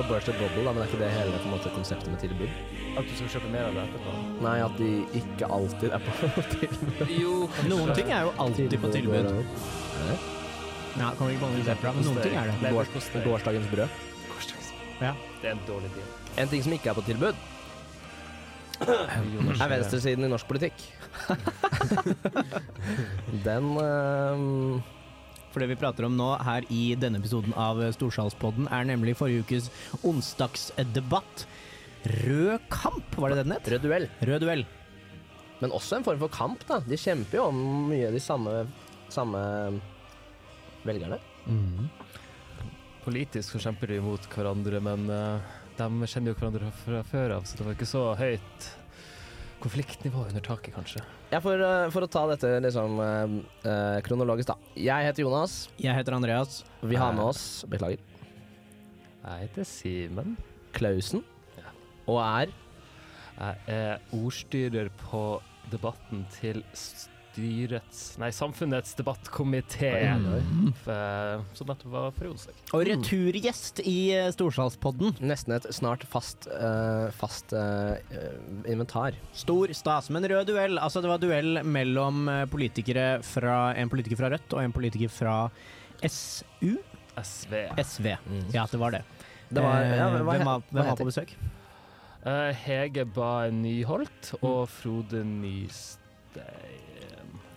For, burst bubble, da, men er ikke det hele på en måte, konseptet med tilbud? At du skal kjøpe mer av det etterpå. Nei, at de ikke alltid er på tilbud. Jo, Noen ting er jo alltid på tilbud. Er det? Ja, kommer ikke på noen eksempler, men noen ting er det. Leverpostei. Gårsdagens brød. Ja. Det er en dårlig deal. En ting som ikke er på tilbud, er venstresiden i norsk politikk. Den ehm, For det vi prater om nå her i denne episoden av Storsalspodden, er nemlig forrige ukes onsdagsdebatt. Rød kamp, var det det den het? Rød duell. Rød duell. Men også en form for kamp, da. De kjemper jo om mye av de samme, samme velgerne. Politisk så kjemper de mot hverandre, men uh, de kjenner jo hverandre fra før av, så det var ikke så høyt konfliktnivå under taket, kanskje. Ja, for, eh, for å ta dette liksom eh, eh, kronologisk, da. Jeg heter Jonas. Jeg heter Andreas. Vi har med oss Beklager. Jeg heter Simen. Klausen. Ja. Og er Jeg er ordstyrer på debatten til styrets Nei, samfunnets debattkomité. mm. Som nettopp var forrige onsdag. Og returgjest i eh, Storsalspodden. nesten et snart fast, uh, fast eh, inventar. Stor stas. Men rød duell, altså det var duell mellom politikere fra en politiker fra Rødt og en politiker fra SU? SV. SV. Mm. Ja, det var det. Det var, ja, hva, hvem var, hvem var på besøk? Eh, Hege Bae Nyholt og Frode Nystein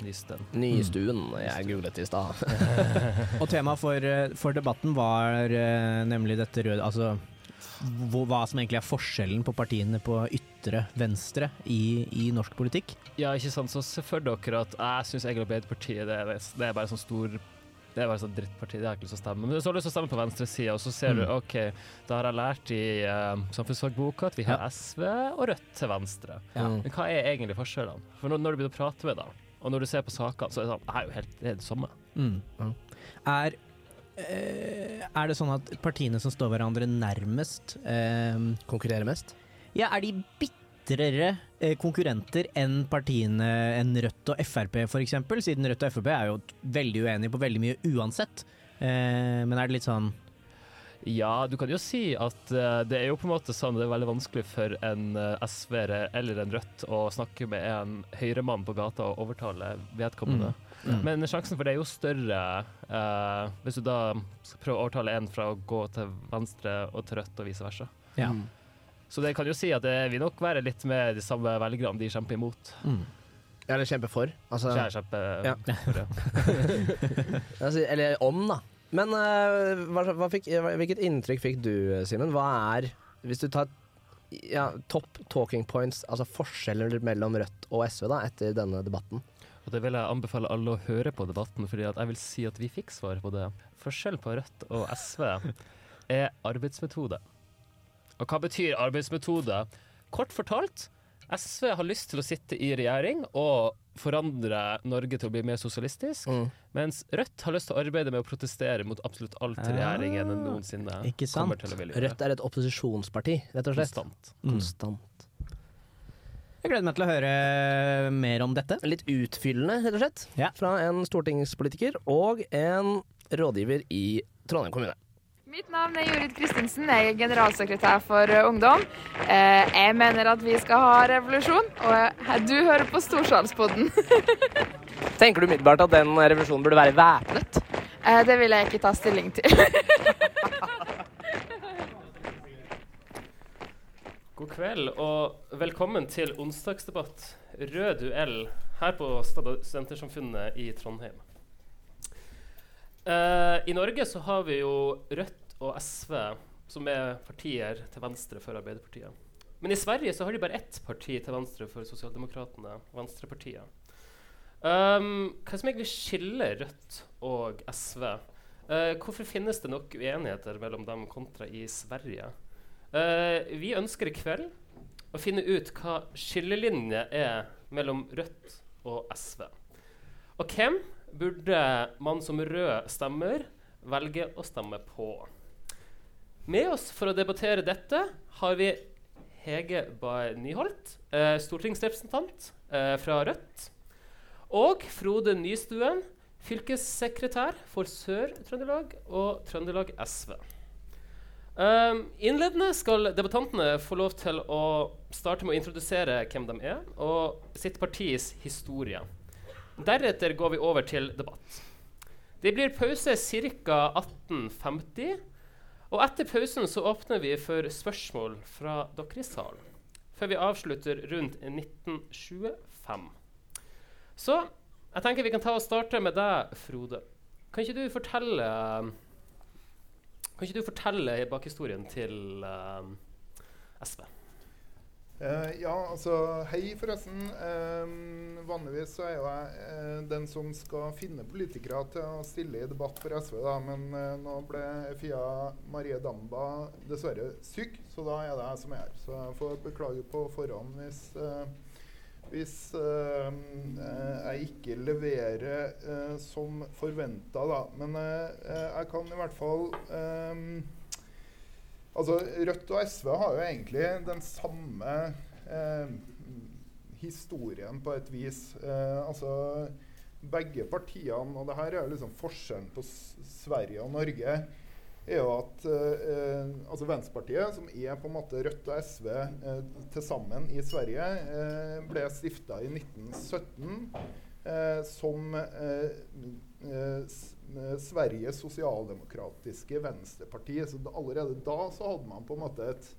Nysten. Nystuen. Jeg googlet i stad. Og temaet for, eh, for debatten var eh, nemlig dette røde Altså hva som egentlig er forskjellen på partiene på ytre venstre i, i norsk politikk. Ja, ikke sant. Så se for dere at jeg syns egentlig Arbeiderpartiet det er, det er bare sånn stor det er bare sånn drittparti, det har jeg ikke lyst til å stemme. Men så har du lyst til å stemme på venstresida, og så ser du Mm. OK, da har jeg lært i uh, samfunnsfagboka at vi har Ja. SV og Rødt til venstre. Ja. Mm. Men hva er egentlig forskjellene? For når, når du begynner å prate med dem, og når du ser på sakene, så er det sånn Det er jo helt det, er det samme. Mm. Ja. Er, eh, er det sånn at partiene som står hverandre nærmest eh, Konkurrerer mest. Ja, er de bitrere eh, konkurrenter enn partiene enn Rødt og Frp f.eks.? Siden Rødt og Frp er jo veldig uenige på veldig mye uansett. Uh, men er det litt sånn Ja, du kan jo si at uh, det er jo på en måte sånn det er veldig vanskelig for en uh, SV-er eller en Rødt å snakke med en høyremann på gata og overtale vedkommende. Mm. Men sjansen for det er jo større uh, hvis du da skal prøve å overtale en fra å gå til venstre og til Rødt og vice versa. Ja. Mm. Så det kan jo si at det vil nok være litt med de samme velgerne de kjemper imot. Mm. Eller kjemper for. Altså, kjemper Ja. for ja. altså, eller om, da. Men uh, hva, hva fikk, hvilket inntrykk fikk du, Simen? Hva er, hvis du tar ja, topp talking points, altså forskjeller mellom Rødt og SV da, etter denne debatten? Og det vil jeg anbefale alle å høre på debatten, fordi jeg vil si at vi fikk svar på det. Forskjell på Rødt og SV er arbeidsmetode. Og hva betyr arbeidsmetode? Kort fortalt, SV har lyst til å sitte i regjering og forandre Norge til å bli mer sosialistisk, Mm. mens Rødt har lyst til å arbeide med å protestere mot absolutt alt regjeringen ja. noensinne ikke sant? kommer til å ville gjøre. Rødt er et opposisjonsparti, rett og slett. Konstant. Mm. Jeg gleder meg til å høre mer om dette. Litt utfyllende, rett og slett, Ja. fra en stortingspolitiker og en rådgiver i Trondheim kommune. Mitt navn er Jorid Kristinsen, jeg er generalsekretær for eh, Ungdom. Eh, jeg mener at vi skal ha revolusjon, og eh, du hører på Storsalspodden. Tenker du umiddelbart at den revolusjonen burde være væpnet? Eh, det vil jeg ikke ta stilling til. God kveld og velkommen til onsdagsdebatt Rød duell her på Stad- Studentersamfunnet i Trondheim. Uh, I Norge så har vi jo Rødt og SV, som er partier til venstre for Arbeiderpartiet. Men i Sverige så har de bare ett parti til venstre for Sosialdemokratene, Venstrepartiet. Um, hva som egentlig skiller Rødt og SV? Uh, hvorfor finnes det nok uenigheter mellom dem kontra i Sverige? Uh, vi ønsker i kveld å finne ut hva skillelinje er mellom Rødt og SV. Og hvem burde man som rød stemmer velge å stemme på? Med oss for å debattere dette har vi Hege Bae Nyholt, eh, stortingsrepresentant eh, fra Rødt. Og Frode Nystuen, fylkessekretær for Sør-Trøndelag og Trøndelag SV. Um, innledende skal debattantene få lov til å starte med å introdusere hvem de er, og sitt partis historie. Deretter går vi over til debatt. Det blir pause ca. 18.50. Og etter pausen så åpner vi for spørsmål fra dere i salen. Før vi avslutter rundt 1925. Så jeg tenker vi kan ta og starte med deg, Frode. Kan ikke du fortelle Kan ikke du fortelle bakhistorien til uh, SV? Uh, ja, altså Hei, forresten. Uh, vanligvis så er jo jeg uh, den som skal finne politikere til å stille i debatt for SV, da. Men nå ble Fia Marie Damba dessverre syk, så da er det jeg som er her. Så jeg får beklage på forhånd hvis hvis uh, jeg ikke leverer uh, som forventa, da. Men uh, jeg kan i hvert fall Altså, Rødt og SV har jo egentlig den samme historien på et vis. altså, begge partiene, og det her er liksom forskjellen på Sverige og Norge er jo at eh, altså Venstrepartiet, som er på en måte Rødt og SV eh, til sammen i Sverige, eh, ble stifta i 1917 eh, som eh, eh, Sveriges sosialdemokratiske venstreparti. Så allerede da så hadde man på en måte et,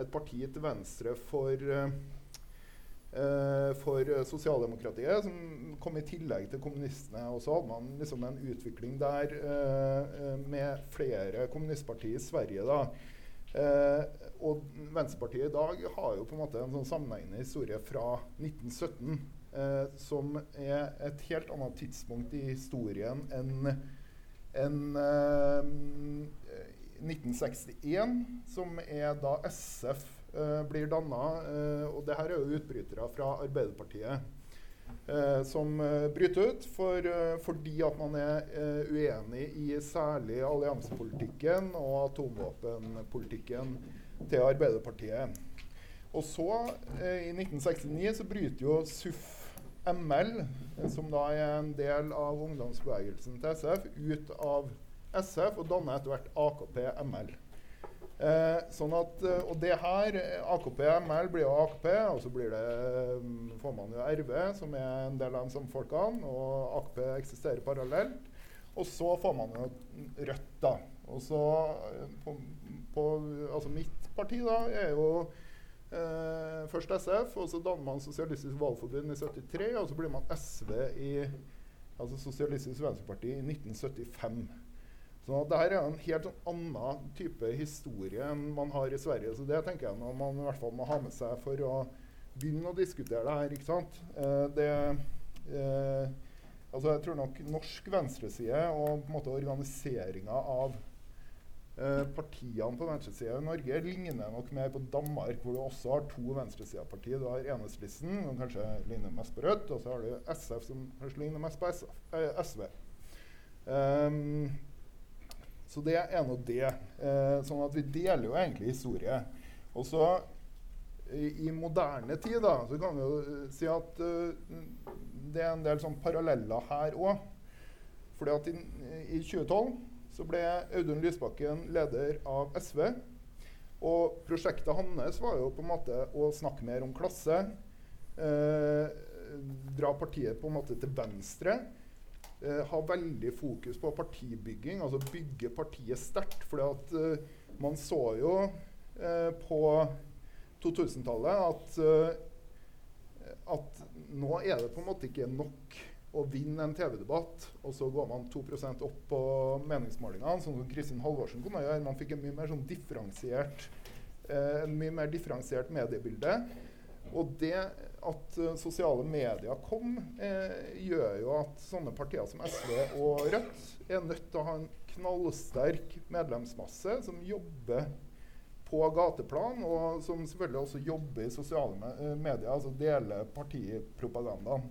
et parti til venstre for Uh, for sosialdemokratiet, som kom i tillegg til kommunistene. Og så hadde man liksom en utvikling der uh, med flere kommunistpartier i Sverige. da. Uh, og Venstrepartiet i dag har jo på en måte en sånn sammenhengende historie fra 1917, som er et helt annet tidspunkt i historien enn en, 1961, som er da SF eh, blir danna. Uh, og det her er jo utbrytere fra Arbeiderpartiet. Uh, som bryter ut for, fordi at man er uenig i særlig alliansepolitikken og atomvåpenpolitikken til Arbeiderpartiet. Og så, i 1969, så bryter jo SUF ML, som da er en del av ungdomsbevegelsen til SF, ut av SF og danner etter hvert AKP ML. Eh, sånn at, eh, og det her, AKP ML blir jo AKP, og så blir det, um, får man jo RV, som er en del av de samme folkene. Og AKP eksisterer parallelt. Og så får man jo Rødt, da. Og så eh, på, på, Altså mitt parti da er jo eh, først SF, og så danner man Sosialistisk Valgforbund i 73, og så blir man SV i altså Sosialistisk Venstreparti i 1975. Så det her er en helt annen type historie enn man har i Sverige. Så det tenker jeg man i hvert fall må ha med seg for å begynne å diskutere det her. ikke sant? Eh, det, eh, altså jeg tror nok norsk venstreside og på en måte organiseringa av partiene på venstresida i Norge ligner nok mer på Danmark, hvor du også har to venstresidepartier. Du har Enhetslissen, som kanskje ligner mest på Rødt, og så har du SF, som kanskje ligner mest på SF, eh, SV. Um, så det er nå det. Eh, sånn at vi deler jo egentlig historie. Og så i, i, moderne tid da, så kan vi jo uh, si at uh, det er en del sånn paralleller her òg. Fordi at i, i, 2012 så ble Audun Lysbakken leder av SV. Og prosjektet hans var jo på en måte å snakke mer om klasse. Eh, dra partiet på en måte til venstre eh, ha veldig fokus på partibygging, altså bygge partiet sterkt. For eh, man så jo eh, på 2000-tallet at, eh, at nå er det på en måte ikke nok å vinne en TV-debatt, og så går man 2% opp på meningsmålingene, sånn som Kristin Halvorsen kunne gjøre. Man fikk en mye mer sånn differensiert, eh, mye mer differensiert mediebilde. Og det at uh, sosiale medier kom, eh, gjør jo at sånne partier som SV og Rødt er nødt til å ha en knallsterk medlemsmasse som jobber på gateplan, og som selvfølgelig også jobber i sosiale eh, medier, altså deler partipropagandaen.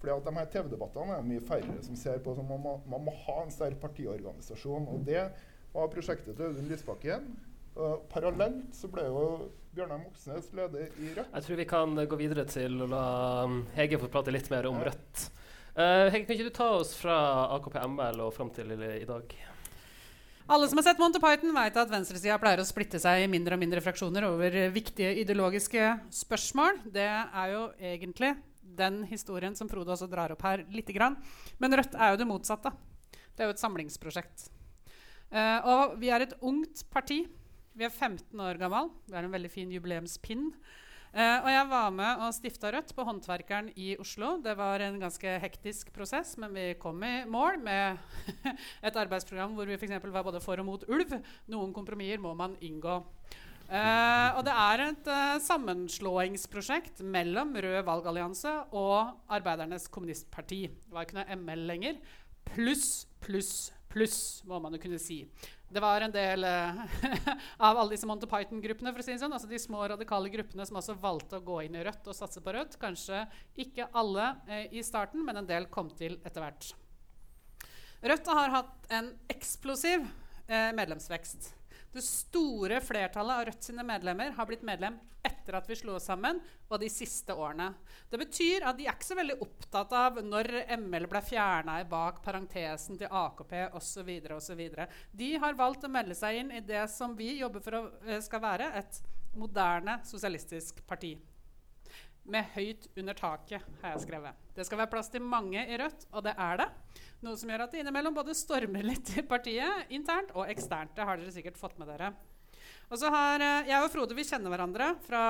Fordi at de her TV-debattene er mye færre som ser på. så man må, man må ha en sterk partiorganisasjon. Og det var prosjektet til Audun Lysbakken. Uh, parallelt så ble jo Bjørnar Moxnes leder i Rødt. Jeg tror vi kan gå videre til å la um, Hege få prate litt mer om Rødt. Uh, Hege, kan ikke du ta oss fra AKP ML og fram til i dag? Alle som har sett Monty Python, vet at venstresida pleier å splitte seg i mindre og mindre fraksjoner over viktige ideologiske spørsmål. Det er jo egentlig den historien som Frode også drar opp her lite grann. Men Rødt er jo det motsatte. Det er jo et samlingsprosjekt. Uh, og vi er et ungt parti. Vi er 15 år gammel. Vi har en veldig fin jubileumspinn. Uh, og jeg var med og stifta Rødt på Håndverkeren i Oslo. Det var en ganske hektisk prosess, men vi kom i mål med et arbeidsprogram hvor vi f.eks. var både for og mot ulv. Noen kompromisser må man inngå. Uh, og det er et uh, sammenslåingsprosjekt mellom Rød valgallianse og Arbeidernes kommunistparti. Det var ikke noe ML lenger. Pluss, pluss, pluss, må man jo kunne si det var en del uh, av alle disse Monty Python-gruppene for å si det sånn, altså de små radikale gruppene som også valgte å gå inn i Rødt og satse på Rødt. Kanskje ikke alle i starten, men en del kom til etter hvert. Rødt har hatt en eksplosiv medlemsvekst. Det store flertallet av Rødt sine medlemmer har blitt medlem etter at vi slo oss sammen, og de siste årene. Det betyr at de er ikke så veldig opptatt av når ML ble fjerna bak parentesen til AKP osv. osv. De har valgt å melde seg inn i det som vi jobber for å eh, skal være et moderne sosialistisk parti med høyt under taket, har jeg skrevet. Det skal være plass til mange i Rødt, og det er det. Noe som gjør at det innimellom både stormer litt i partiet internt og eksternt. Det har dere sikkert fått med dere. Og så har eh, Jeg og Frode vi kjenner hverandre fra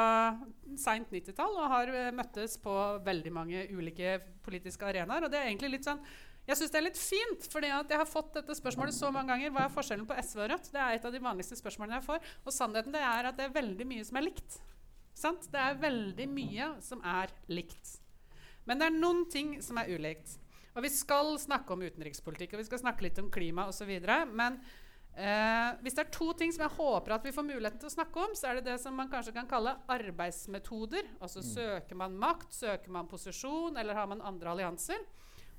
seint 90-tall og har eh, møttes på veldig mange ulike politiske arenaer. Og det er egentlig litt sånn jeg syns det er litt fint, fordi jeg har fått dette spørsmålet så mange ganger. Hva er forskjellen på SV og Rødt? Det er et av de vanligste spørsmålene jeg får. Og sannheten det er at det er veldig mye som er likt. Sant? Det er veldig mye som er likt. Men det er noen ting som er ulikt. Og vi skal snakke om utenrikspolitikk og vi skal snakke litt om klima osv. Men eh, hvis det er to ting som jeg håper at vi får muligheten til å snakke om, så er det det som man kanskje kan kalle arbeidsmetoder. Altså mm. søker man makt, søker man posisjon, eller har man andre allianser?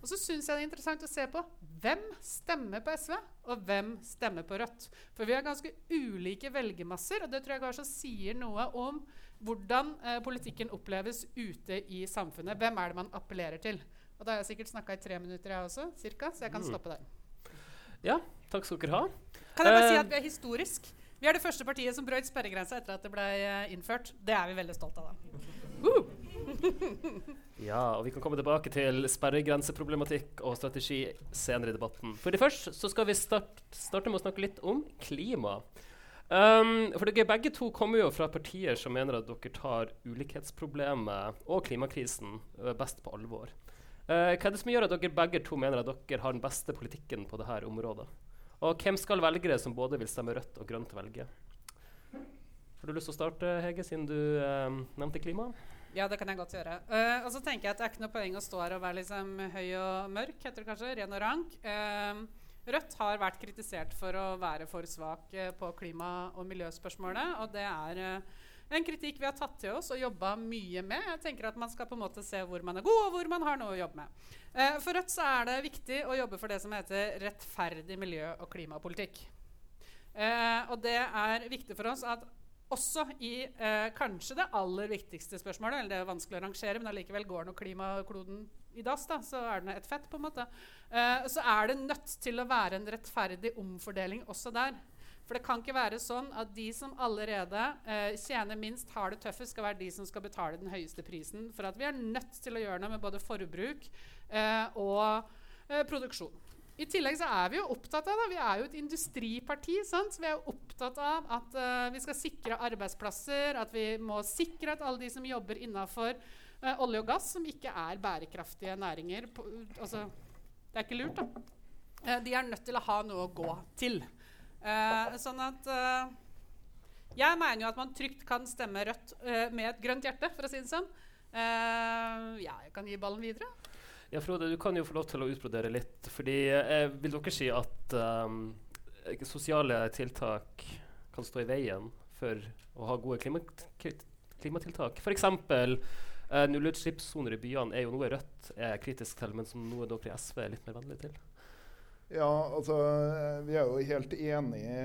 Og så syns jeg det er interessant å se på hvem stemmer på SV, og hvem stemmer på Rødt. For vi har ganske ulike velgermasser, og det tror jeg kanskje sier noe om hvordan eh, politikken oppleves ute i samfunnet. Hvem er det man appellerer til? Og da har jeg sikkert snakka i tre minutter, jeg også, cirka, så jeg kan mm. stoppe der. Ja, takk skal dere ha. Kan jeg bare si eh, at vi er historisk? Vi er det første partiet som brøt sperregrensa etter at det ble uh, innført. Det er vi veldig stolt av. da. Uh! ja, og vi kan komme tilbake til sperregrenseproblematikk og strategi senere i debatten. For det første så skal vi start, starte med å snakke litt om klima. Um, for dere begge to kommer jo fra partier som mener at dere tar ulikhetsproblemet og klimakrisen uh, best på alvor. Uh, hva er det som gjør at dere begge to mener at dere har den beste politikken på dette området? Og hvem skal velgere som både vil stemme rødt og grønt, velge? Har du lyst til å starte, Hege, siden du uh, nevnte klima? Ja, det kan jeg godt gjøre. Uh, og så tenker jeg at Det er ikke noe poeng å stå her og være liksom høy og mørk, heter det kanskje, ren og rank. Uh, Rødt har vært kritisert for å være for svak eh, på klima- og miljøspørsmålet. Og det er eh, en kritikk vi har tatt til oss og jobba mye med. Jeg tenker at Man skal på en måte se hvor man er god, og hvor man har noe å jobbe med. Eh, for Rødt så er det viktig å jobbe for det som heter rettferdig miljø- og klimapolitikk. og det er viktig for oss at også i eh, kanskje det aller viktigste spørsmålet, eller det er vanskelig å rangere, men allikevel går nå klimakloden i dass, da, så er det et fett, på en måte. Uh, så er det nødt til å være en rettferdig omfordeling også der. For det kan ikke være sånn at de som allerede uh, tjener minst, har det tøffest, skal være de som skal betale den høyeste prisen. For at vi er nødt til å gjøre noe med både forbruk uh, og produksjon. I tillegg så er vi jo opptatt av det. Vi er jo et industriparti. Sant? Vi er jo opptatt av at vi skal sikre arbeidsplasser, at vi må sikre at alle de som jobber innafor uh, olje og gass, som ikke er bærekraftige næringer på, altså, Det er ikke lurt, da. Uh, de er nødt til å ha noe å gå til. sånn at Jeg mener jo at man trygt kan stemme rødt med et grønt hjerte, for å si det sånn. ja, jeg kan gi ballen videre. Ja, Frode, du kan jo få lov til å utbrodere litt. fordi eh, Vil dere si at um, sosiale tiltak kan stå i veien for å ha gode klima klimatiltak? F.eks. Eh, nullutslippssoner i byene er jo noe Rødt er kritisk til, men som noe dere i SV er litt mer vennlig til. Ja, altså Vi er jo helt enige,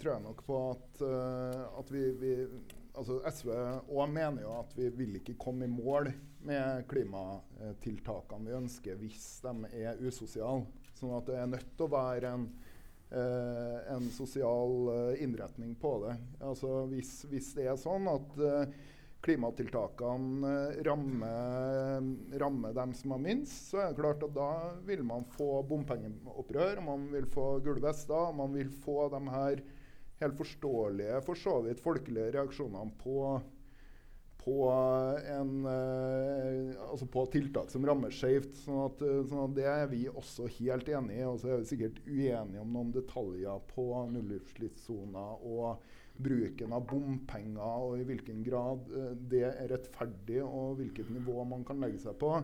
tror jeg nok, på at, uh, at vi, vi altså SV òg mener jo at vi vil ikke komme i mål med klimatiltakene vi ønsker hvis de er usosiale. Sånn at det er nødt til å være en Uh, en sosial eh, innretning på det. Altså hvis, hvis det er sånn at eh, klimatiltakene eh, rammer, rammer dem som har minst, så er det klart at da vil man få bompengeopprør, man vil få gule vester, man vil få de her helt forståelige, for så vidt folkelige reaksjonene på på, en, uh, altså på tiltak som rammer skjevt. Sånn, at, uh, sånn at det er vi også helt enig i. Og så er vi sikkert uenige om noen detaljer på nullutslippssoner og bruken av bompenger, og i hvilken grad uh, det er rettferdig, og hvilket nivå man kan legge seg på.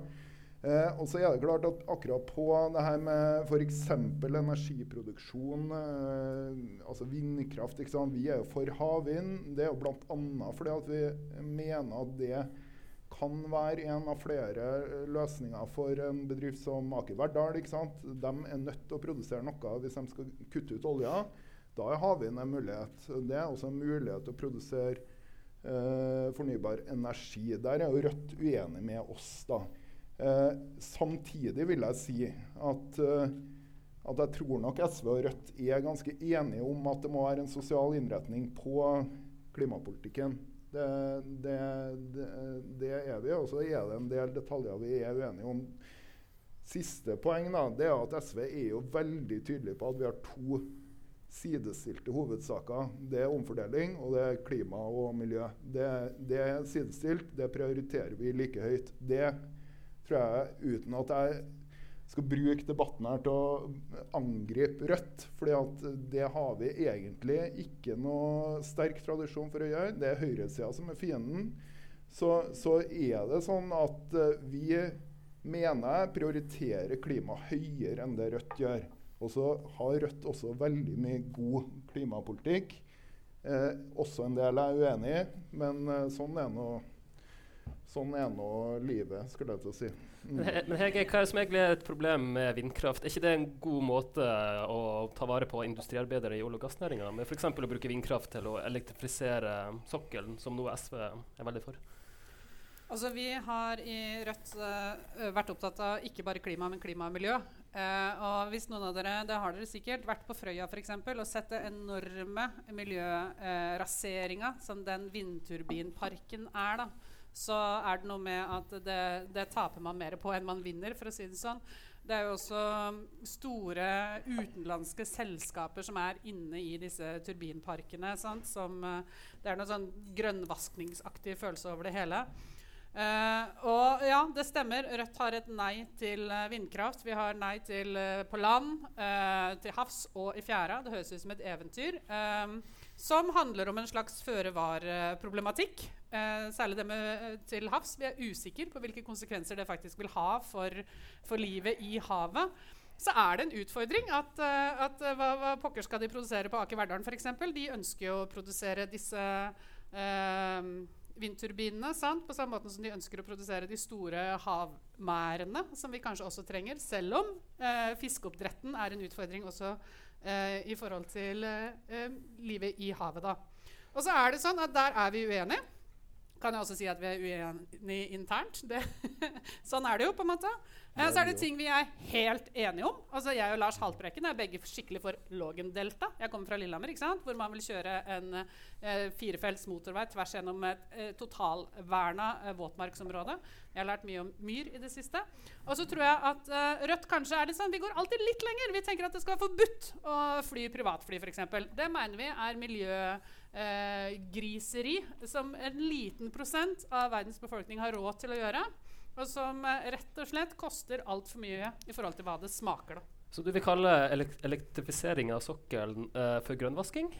Eh, og så er det klart at akkurat på det her med f.eks. energiproduksjon, eh, altså vindkraft Vi er jo for havvind. Det er jo bl.a. fordi at vi mener at det kan være en av flere løsninger for en bedrift som Aker Verdal. De er nødt til å produsere noe hvis de skal kutte ut olja. Da er havvind en mulighet. Det er også en mulighet til å produsere eh, fornybar energi. Der er jo Rødt uenig med oss. da. Eh, samtidig vil jeg si at, eh, at jeg tror nok SV og Rødt er ganske enige om at det må være en sosial innretning på klimapolitikken. Det, det, det, det er vi. Og så er det en del detaljer vi er uenige om. Siste poeng da, det er at SV er jo veldig tydelig på at vi har to sidestilte hovedsaker. Det er omfordeling, og det er klima og miljø. Det, det er sidestilt. Det prioriterer vi like høyt. Det tror jeg, uten at jeg skal bruke debatten her til å angripe Rødt. fordi det har vi egentlig ikke noe sterk tradisjon for å gjøre. Det er høyresida som er fienden. Så, så, er det sånn at vi mener jeg prioriterer klima høyere enn det Rødt gjør. Og så har Rødt også veldig mye god klimapolitikk. Eh, også en del er uenig i, men eh, sånn er nå Sånn er nå livet, skulle jeg til å si. Mm. Men Hege, hva er det som egentlig er et problem med vindkraft? Er ikke det en god måte å ta vare på industriarbeidere i olje- og gassnæringa, med f.eks. å bruke vindkraft til å elektrifisere sokkelen, som nå SV er veldig for? Altså, vi har i Rødt uh, vært opptatt av ikke bare klima, men klima og miljø. Uh, og hvis noen av dere, det har dere sikkert, vært på Frøya f.eks. og sett det enorme miljøraseringa uh, som den vindturbinparken er. da så er det noe med at det, det, taper man mer på enn man vinner, for å si det sånn. Det er jo også store utenlandske selskaper som er inne i disse turbinparkene. Som, uh, det er noe sånn grønnvaskningsaktig følelse over det hele. Uh, og ja, det stemmer. Rødt har et nei til uh, vindkraft. Vi har nei til på land, til havs og i fjæra. Det høres ut som et eventyr. som handler om en slags føre-var-problematikk. Uh, særlig det med uh, til havs. Vi er usikre på hvilke konsekvenser det faktisk vil ha for, for livet i havet. Så er det en utfordring at, uh, at hva, hva, pokker skal de produsere på Aker Verdalen f.eks.? De ønsker jo å produsere disse vindturbinene sant? på samme måte som de ønsker å produsere de store havmærene, som vi kanskje også trenger, selv om fiskeoppdretten er en utfordring også i forhold til livet i havet. da. Og så er det sånn at der er vi uenige kan jeg også si at vi er uenige internt. Det, sånn er det jo, på en måte. Eh, så er det ting vi er helt enige om. Altså Jeg og Lars Haltbrekken er begge skikkelig for Lågendelta. Jeg kommer fra Lillehammer, ikke sant? hvor man vil kjøre en eh, firefelts motorvei tvers gjennom et eh, totalverna eh, våtmarksområde. Jeg har lært mye om myr i det siste. Og så tror jeg at uh, Rødt kanskje er litt sånn Vi går alltid litt lenger. Vi tenker at det skal være forbudt å fly privatfly, f.eks. Det mener vi er miljøgriseri, griseri som en liten prosent av verdens befolkning har råd til å gjøre. Og som eh, rett og slett koster altfor mye i forhold til hva det smaker. da. Så du vil kalle elektrifisering av sokkelen for grønnvasking?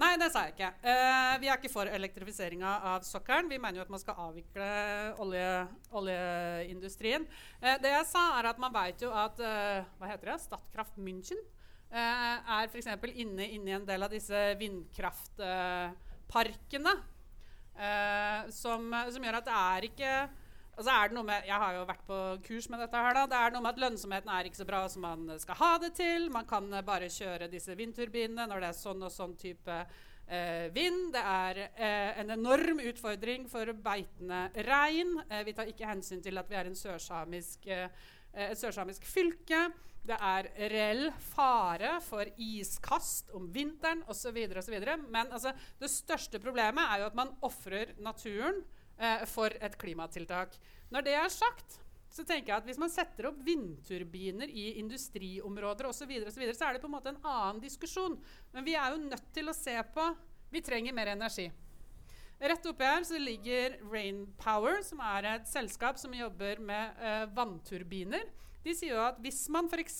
Nei, det sa jeg ikke. Uh, vi er ikke for elektrifiseringa av sokkelen. Vi mener jo at man skal avvikle olje, oljeindustrien. Uh, det jeg sa, er at man veit jo at uh, Hva heter det? Statkraft München er f.eks. Inne, i en del av disse vindkraftparkene. Som, som, gjør at det er ikke altså er det noe med, Jeg har jo vært på kurs med dette. her da, det er noe med at Lønnsomheten er ikke så bra som man skal ha det til. Man kan bare kjøre disse vindturbinene når det er sånn og sånn type eh, vind. Det er eh, en enorm utfordring for beitende rein. Eh, vi tar ikke hensyn til at vi er sørsamisk eh, eh, et sørsamisk fylke. Det er reell fare for iskast om vinteren osv. Men altså, det største problemet er jo at man ofrer naturen eh, for et klimatiltak. Når det er sagt, så tenker jeg at hvis man setter opp vindturbiner i industriområder osv., så, videre, så, videre, så er det på en måte en annen diskusjon. Men vi er jo nødt til å se på Vi trenger mer energi. Rett oppi her så ligger Rainpower, som er et selskap som jobber med eh, vannturbiner. De sier jo at hvis man f.eks.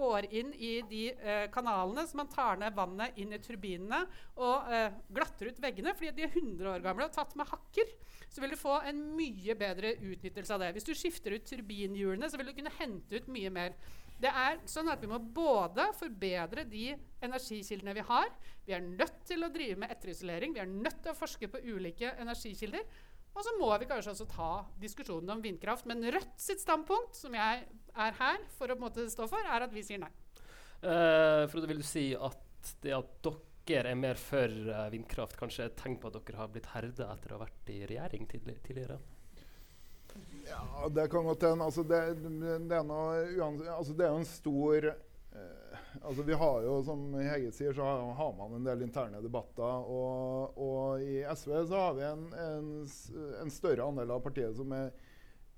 går inn i de eh, kanalene så man tar ned vannet inn i turbinene og eh, glatter ut veggene fordi de er 100 år gamle og tatt med hakker, så vil du få en mye bedre utnyttelse av det. Hvis du skifter ut turbinhjulene, så vil du kunne hente ut mye mer. Det er sånn at Vi må både forbedre de energikildene vi har. Vi er nødt til å drive med etterisolering. Vi er nødt til å forske på ulike energikilder. Og så må vi kanskje også ta diskusjonen om vindkraft. Men Rødt sitt standpunkt, som jeg er her for å på en måte stå for, er at vi sier nei. Uh, Frode, vil du si at det at dere er mer for uh, vindkraft, kanskje er et tegn på at dere har blitt herda etter å ha vært i regjering tidligere? Ja, det kan godt hende. Altså, det, det, er noe, altså, det er jo en stor eh, altså, Vi har jo, som Hege sier, så har, man en del interne debatter. Og, og i SV så har vi en, en, en, større andel av partiet som er,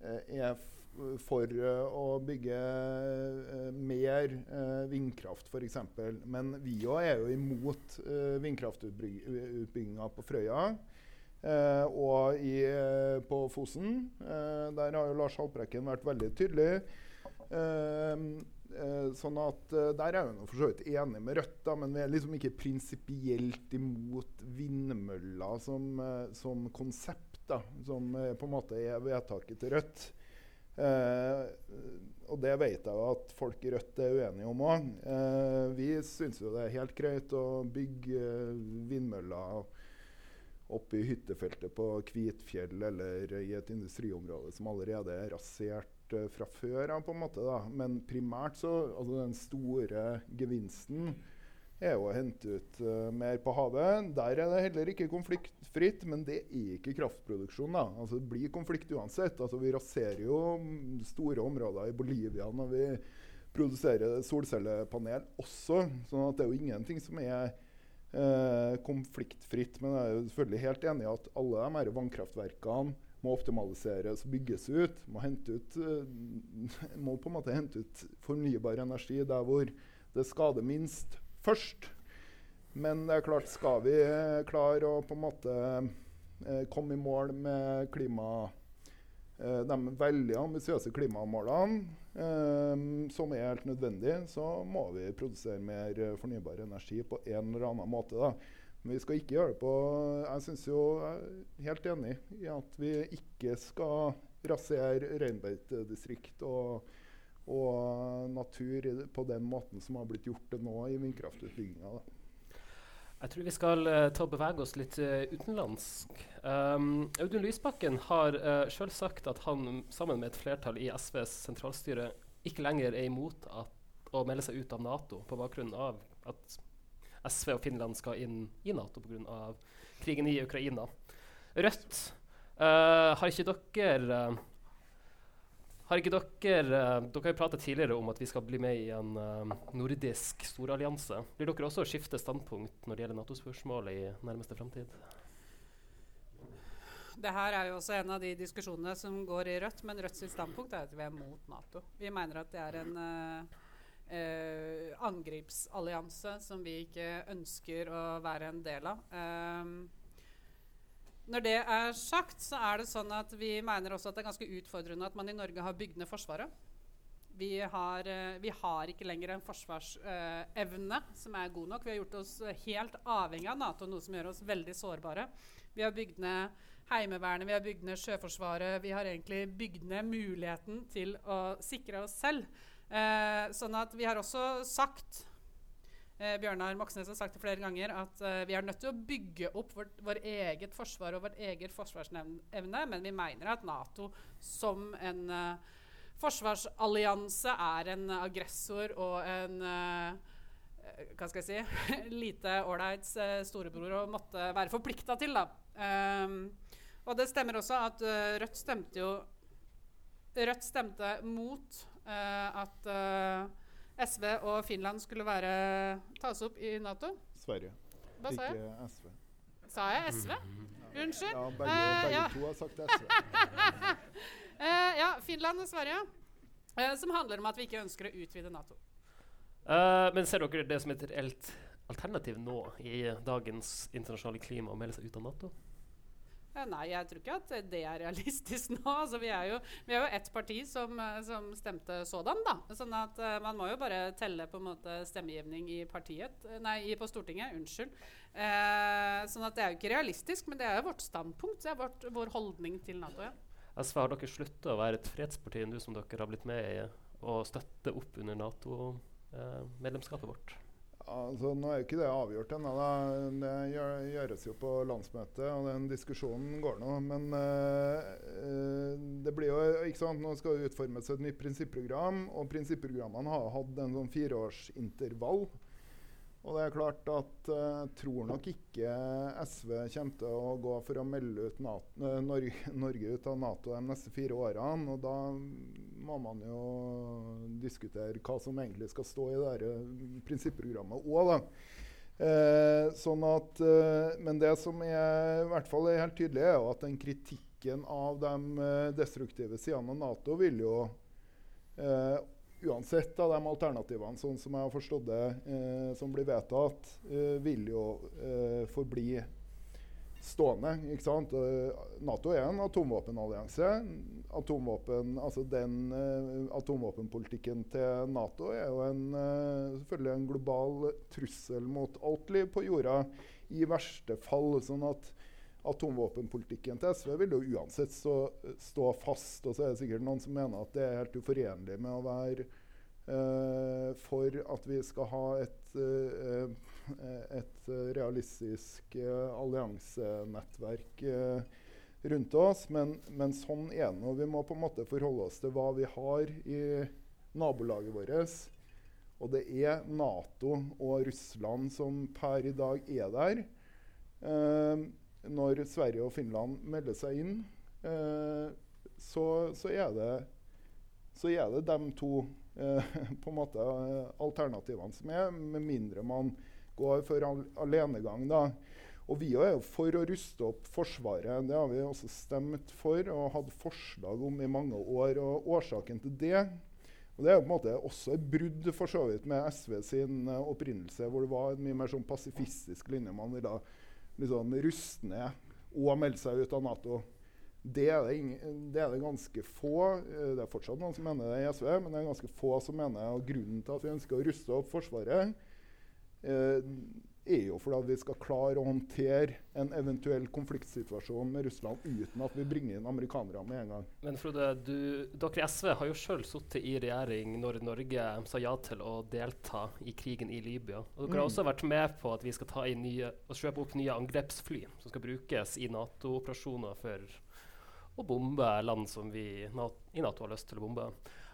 eh, er for uh, å bygge uh, mer uh, vindkraft, f.eks. Men vi òg er jo imot uh, vindkraftutbygginga på Frøya. Eh, og i, eh, på Fosen. Eh, der har jo Lars Haltbrekken vært veldig tydelig. Eh, eh, sånn at eh, Der er jeg for så vidt enig med Rødt, da, men vi er liksom ikke prinsipielt imot vindmøller som, som, konsept. da, Som på en måte er vedtaket til Rødt. og det vet jeg jo at folk i Rødt er uenige om òg. vi syns jo det er helt greit å bygge vindmøller oppe i hyttefeltet på Kvitfjell eller i et industriområde som allerede er rasert uh, fra før av. på en måte da. Men primært så altså den store gevinsten er jo å hente ut uh, mer på havet. Der er det heller ikke konfliktfritt, men det er ikke kraftproduksjon. da. Altså Det blir konflikt uansett. Altså Vi raserer jo store områder i Bolivia når vi produserer solcellepanel også. sånn at det er jo ingenting som er eh, konfliktfritt. Men jeg er jo selvfølgelig helt enig i at alle de her vannkraftverkene må optimaliseres bygges ut. Må, ut, uh, må på en måte hente ut fornybar energi der hvor det skader minst, først. Men det er klart, skal vi klare å på en måte uh, komme i mål med klima Eh, de veldig ambisiøse klimamålene, eh, som er helt nødvendig, så må vi produsere mer eh, fornybar energi på en eller annen måte. Da. Men vi skal ikke gjøre det på Jeg synes jo, jeg er helt enig i at vi ikke skal rasere reinbeitedistrikt og, og natur på den måten som har blitt gjort det nå i vindkraftutbygginga. Jeg tror vi skal uh, ta og bevege oss litt uh, utenlandsk. Um, Audun Lysbakken har uh, sjøl sagt at han sammen med et flertall i SVs sentralstyre ikke lenger er imot at, å melde seg ut av Nato på bakgrunn av at SV og Finland skal inn i Nato pga. krigen i Ukraina. Rødt, uh, har ikke dere har ikke dere uh, Dere har pratet tidligere om at vi skal bli med i en uh, nordisk storallianse. Blir dere også skifte standpunkt når det gjelder Nato-spørsmålet i nærmeste framtid? Det her er jo også en av de diskusjonene som går i Rødt, men Rødts standpunkt er at vi er mot Nato. Vi mener at det er en uh, angripsallianse som vi ikke ønsker å være en del av. Um, når det er sagt, så er det sånn at vi mener også at det er ganske utfordrende at man i Norge har bygd ned Forsvaret. Vi har, uh, vi har, ikke lenger en forsvarsevne uh, som er god nok. Vi har gjort oss helt avhengig av Nato, noe som gjør oss veldig sårbare. Vi har bygd ned Heimevernet, vi har bygd ned Sjøforsvaret. Vi har egentlig bygd ned muligheten til å sikre oss selv. Uh, sånn at vi har også sagt Eh, Bjørnar Moxnes har sagt det flere ganger at eh, vi er nødt til å bygge opp vårt, vår eget forsvar og vårt eget forsvarsevne, men vi mener at Nato som en eh, forsvarsallianse er en aggressor og en uh, hva skal jeg si lite ålreit uh, storebror å måtte være forplikta til. da. Um, og det stemmer også at Rødt stemte jo Rødt stemte mot eh, at eh, SV og Finland skulle være, tas opp i Nato. Sverige, Hva sa jeg? ikke SV. Sa jeg SV? Unnskyld. Ja, begge, Eh, begge ja. to har sagt SV. Eh, ja, Finland og Sverige. eh, som handler om at vi ikke ønsker å utvide Nato. Eh, men ser dere det som et reelt alternativ nå i dagens internasjonale klima å melde seg ut av Nato? Eh, nei, jeg tror ikke at det er realistisk nå. Altså, vi, er jo, vi er jo ett parti som, eh, som stemte sådan, da. Sånn at uh, man må jo bare telle på en måte stemmegivning i partiet eh, Nei, på Stortinget. Unnskyld. Uh, sånn at det er jo ikke realistisk, men det er jo vårt standpunkt. Det er vårt, vår holdning til Nato. Ja. SV, har dere slutta å være et fredsparti nå som dere har blitt med i, og støtte opp under Nato-medlemskapet vårt? Altså, nå er jo ikke det avgjort ennå. Det gjøres jo på landsmøtet, og den diskusjonen går nå. Men eh, det blir jo ikke sant, nå skal det utformes et nytt prinsipprogram, og prinsipprogrammene har hatt en sånn fireårsintervall. Og det er klart at jeg tror nok ikke SV kommer til å gå for å melde ut NATO, eh, Norge, Norge ut av Nato de neste fire årene. Og da må man jo diskutere hva som egentlig skal stå i det her, eh, prinsipprogrammet òg, da. Eh, sånn at, eh, men det som er, i hvert fall er helt tydelig, er jo at den kritikken av de eh, destruktive sidene av Nato vil jo eh, uansett av de alternativene, sånn som jeg har forstått det, eh, som blir vedtatt, eh, vil jo eh, forbli stående. ikke sant? Eh, Nato er en atomvåpenallianse. Atomvåpen, altså den eh, Atomvåpenpolitikken til Nato er jo en, eh, selvfølgelig en global trussel mot alt liv på jorda, i verste fall. sånn at atomvåpenpolitikken til SV vil jo uansett stå, stå fast. Og så er det sikkert noen som mener at det er helt uforenlig med å være eh, for at vi skal ha et, eh, et realistisk eh, alliansenettverk eh, rundt oss. Men, men sånn er det nå. Vi må på en måte forholde oss til hva vi har i nabolaget vårt. Og det er Nato og Russland som per i dag er der. Eh, når Sverige og Finland melder seg inn, eh, så, så, er det, så er det de to eh, på en måte eh, alternativene som er, med mindre man går for al alenegang. da. Og Vi er jo for å ruste opp Forsvaret. Det har vi også stemt for og hatt forslag om i mange år. og Årsaken til det og Det er på en måte også et brudd for så vidt med SV sin uh, opprinnelse, hvor det var en mye mer sånn pasifistisk linje. Man ville liksom ruste ned og melde seg ut av Nato. Det er det, ingen, det er det, ganske få uh, Det er fortsatt noen som mener det i SV, men det er ganske få som mener. Og grunnen til at vi ønsker å ruste opp Forsvaret, uh, er jo fordi vi skal klare å håndtere en eventuell konfliktsituasjon med Russland uten at vi bringer inn amerikanere med en gang. Men Frode, du, dere i SV har jo sjøl sittet i regjering når Norge sa ja til å delta i krigen i Libya. Og dere har Mm. også vært med på at vi skal ta inn nye, og kjøpe opp nye angrepsfly som skal brukes i Nato-operasjoner for å bombe land som vi i Nato har lyst til å bombe.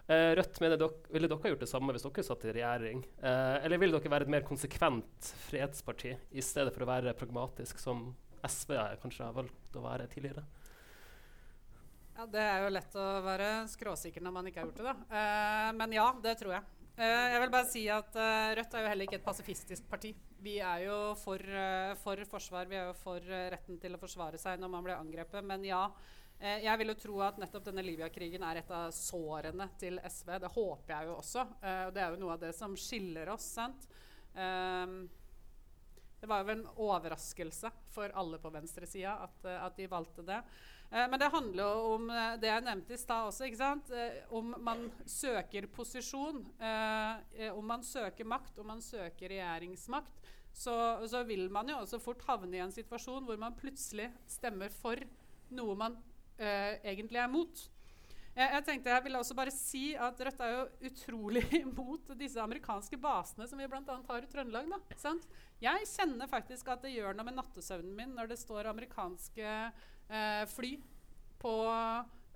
Eh, Rødt mener dere, ville dere gjort det samme hvis dere satt i regjering? Eh, eller ville dere være et mer konsekvent fredsparti i stedet for å være pragmatisk, som SV kanskje har valgt å være tidligere? Ja, Det er jo lett å være skråsikker når man ikke har gjort det, da. Eh, men ja, det tror jeg. Eh, jeg vil bare si at eh, Rødt er jo heller ikke et pasifistisk parti. Vi er jo for, eh, for forsvar, vi er jo for retten til å forsvare seg når man blir angrepet. Men ja, jeg vil jo tro at nettopp denne Libya-krigen er et av sårene til SV. Det håper jeg jo også. Eh, og det er jo noe av det som skiller oss. sant? Eh, det var jo en overraskelse for alle på venstresida at, eh, at de valgte det. Eh, men det handler jo om eh, det jeg nevnte i stad også. ikke sant? Eh, om man søker posisjon, eh, eh, om man søker makt, om man søker regjeringsmakt, så, så vil man jo også fort havne i en situasjon hvor man plutselig stemmer for noe man eh, egentlig er mot. Jeg, jeg tenkte jeg ville også bare si at Rødt er jo utrolig imot disse amerikanske basene som vi bl.a. har i Trøndelag. Da, sant? Jeg kjenner faktisk at det gjør noe med nattesøvnen min når det står amerikanske uh, fly på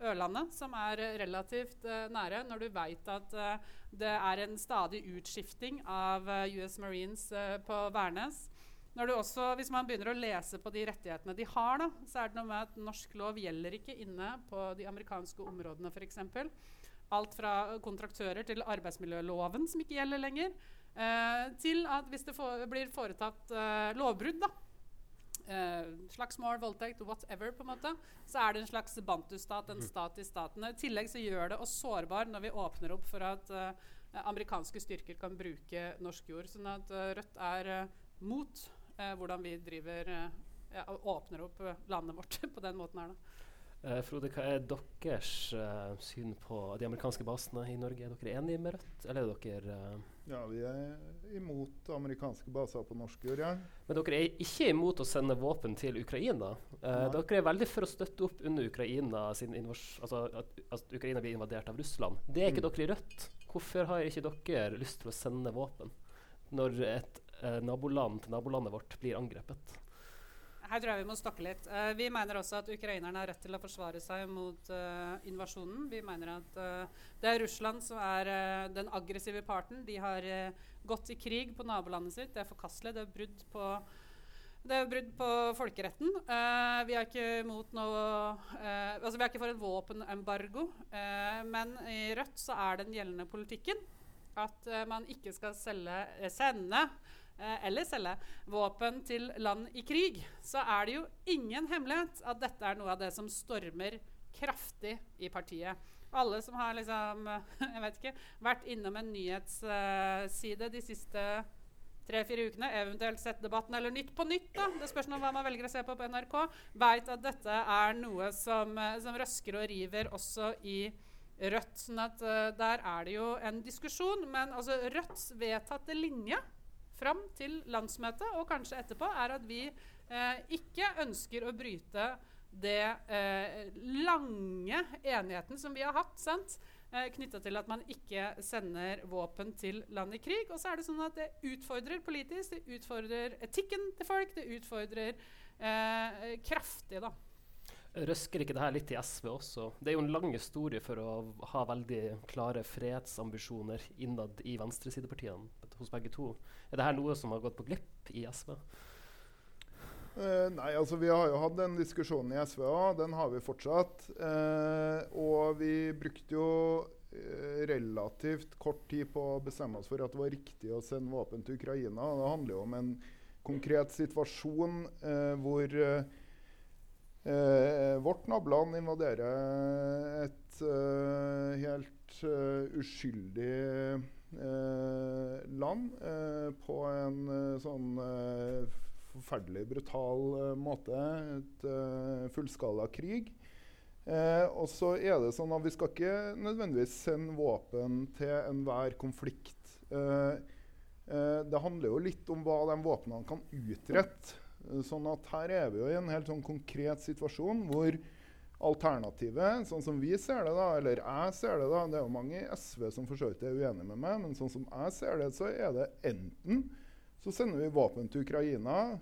Ørlandet, som er relativt uh, nære, når du veit at uh, det er en stadig utskifting av uh, US Marines på Værnes. Når du også, hvis man begynner å lese på de rettighetene de har, da, så er det noe med at norsk lov gjelder ikke inne på de amerikanske områdene f.eks. Alt fra kontraktører til arbeidsmiljøloven, som ikke gjelder lenger, eh, til at hvis det for, blir foretatt eh, lovbrudd, da, eh, slagsmål, voldtekt, whatever, på en måte, så er det en slags bantustat, en stat i staten. I tillegg så gjør det oss sårbar når vi åpner opp for at eh, amerikanske styrker kan bruke norsk jord. Sånn at eh, Rødt er eh, mot hvordan vi driver eh, ja, og åpner opp eh, landet vårt på den måten her. da. Eh, Frode, hva er deres eh, syn på de amerikanske basene i Norge? Er dere enige med Rødt, eller er dere eh, Ja, vi er imot amerikanske baser på norsk jord, ja. Men dere er ikke imot å sende våpen til Ukraina. Eh, dere er veldig for å støtte opp under Ukraina sin altså at, at Ukraina blir invadert av Russland. Det er ikke Mm. dere i Rødt. Hvorfor har ikke dere lyst til å sende våpen når et eh, naboland til nabolandet vårt blir angrepet? Her tror jeg vi må stokke litt. Uh, vi mener også at ukrainerne har rett til å forsvare seg mot uh, invasjonen. Vi mener at uh, det er Russland som er den aggressive parten. De har gått i krig på nabolandet sitt. Det er forkastelig. Det er brudd på er brudd på folkeretten. Vi er ikke mot noe Altså vi er ikke for en våpenembargo, men i Rødt så er den gjeldende politikken at man ikke skal selge, sende eller selge våpen til land i krig, så er det jo ingen hemmelighet at dette er noe av det som stormer kraftig i partiet. Alle som har liksom, jeg vet ikke, vært innom en nyhetsside de siste tre-fire ukene, eventuelt sett Debatten eller Nytt på Nytt, da. det spørs om hva man velger å se på på NRK, veit at dette er noe som, eh, som røsker og river også i Rødt. sånn at uh, der er det jo en diskusjon. Men altså Rødts vedtatte linje fram til landsmøtet, og kanskje etterpå, er at vi eh, ikke ønsker å bryte det eh, lange enigheten som vi har hatt, sant? Eh, knytta til at man ikke sender våpen til land i krig. Og så er det sånn at det utfordrer politisk, det utfordrer etikken til folk, det utfordrer eh, kraftig, da. Røsker ikke det her litt i SV også? Det er jo en lang historie for å ha veldig klare fredsambisjoner innad i venstresidepartiene hos begge to. Er det her noe som har gått på glipp i SV? Uh, nei, altså Vi har jo hatt den diskusjonen i SV òg. Den har vi fortsatt. Uh, og vi brukte jo eh, relativt kort tid på å bestemme oss for at det var riktig å sende våpen til Ukraina. Det handler jo om en konkret situasjon eh, hvor eh, vårt naboland invaderer et eh, helt uh, uskyldig eh, land eh, på en eh, sånn forferdelig brutal måte. Et fullskala krig. Og så er det sånn at vi skal ikke nødvendigvis sende våpen til enhver konflikt. Det handler jo litt om hva de våpnene kan utrette. Eh, Sånn at her er vi jo i en helt sånn konkret situasjon hvor alternativet, sånn som vi ser det, da, eller jeg ser det da, Det er jo mange i SV som for så vidt er uenige med meg, men sånn som jeg ser det, så er det enten så sender vi våpen til Ukraina.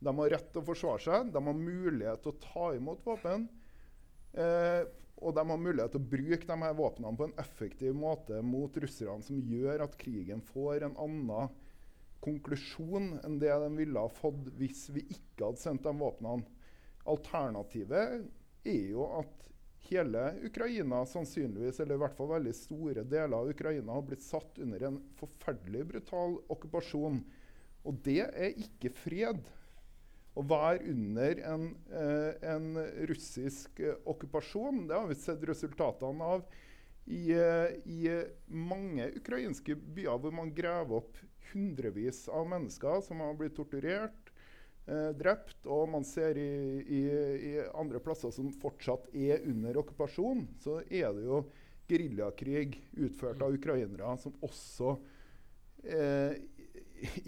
De har rett til å forsvare seg. De har mulighet til å ta imot våpen. Eh, og de har mulighet til å bruke de her våpnene på en effektiv måte mot russerne, som gjør at krigen får en annen konklusjon enn det de ville ha fått hvis vi ikke hadde sendt de våpnene. Alternativet er jo at hele Ukraina sannsynligvis, eller i hvert fall veldig store deler av Ukraina, har blitt satt under en forferdelig brutal okkupasjon. Og det er ikke fred. Å være under en, eh, en russisk eh, okkupasjon, det har vi sett resultatene av i, eh, i mange ukrainske byer hvor man graver opp hundrevis av mennesker som har blitt torturert, eh, drept, og man ser i, i, i andre plasser som fortsatt er under okkupasjon, så er det jo geriljakrig utført av ukrainere som også eh,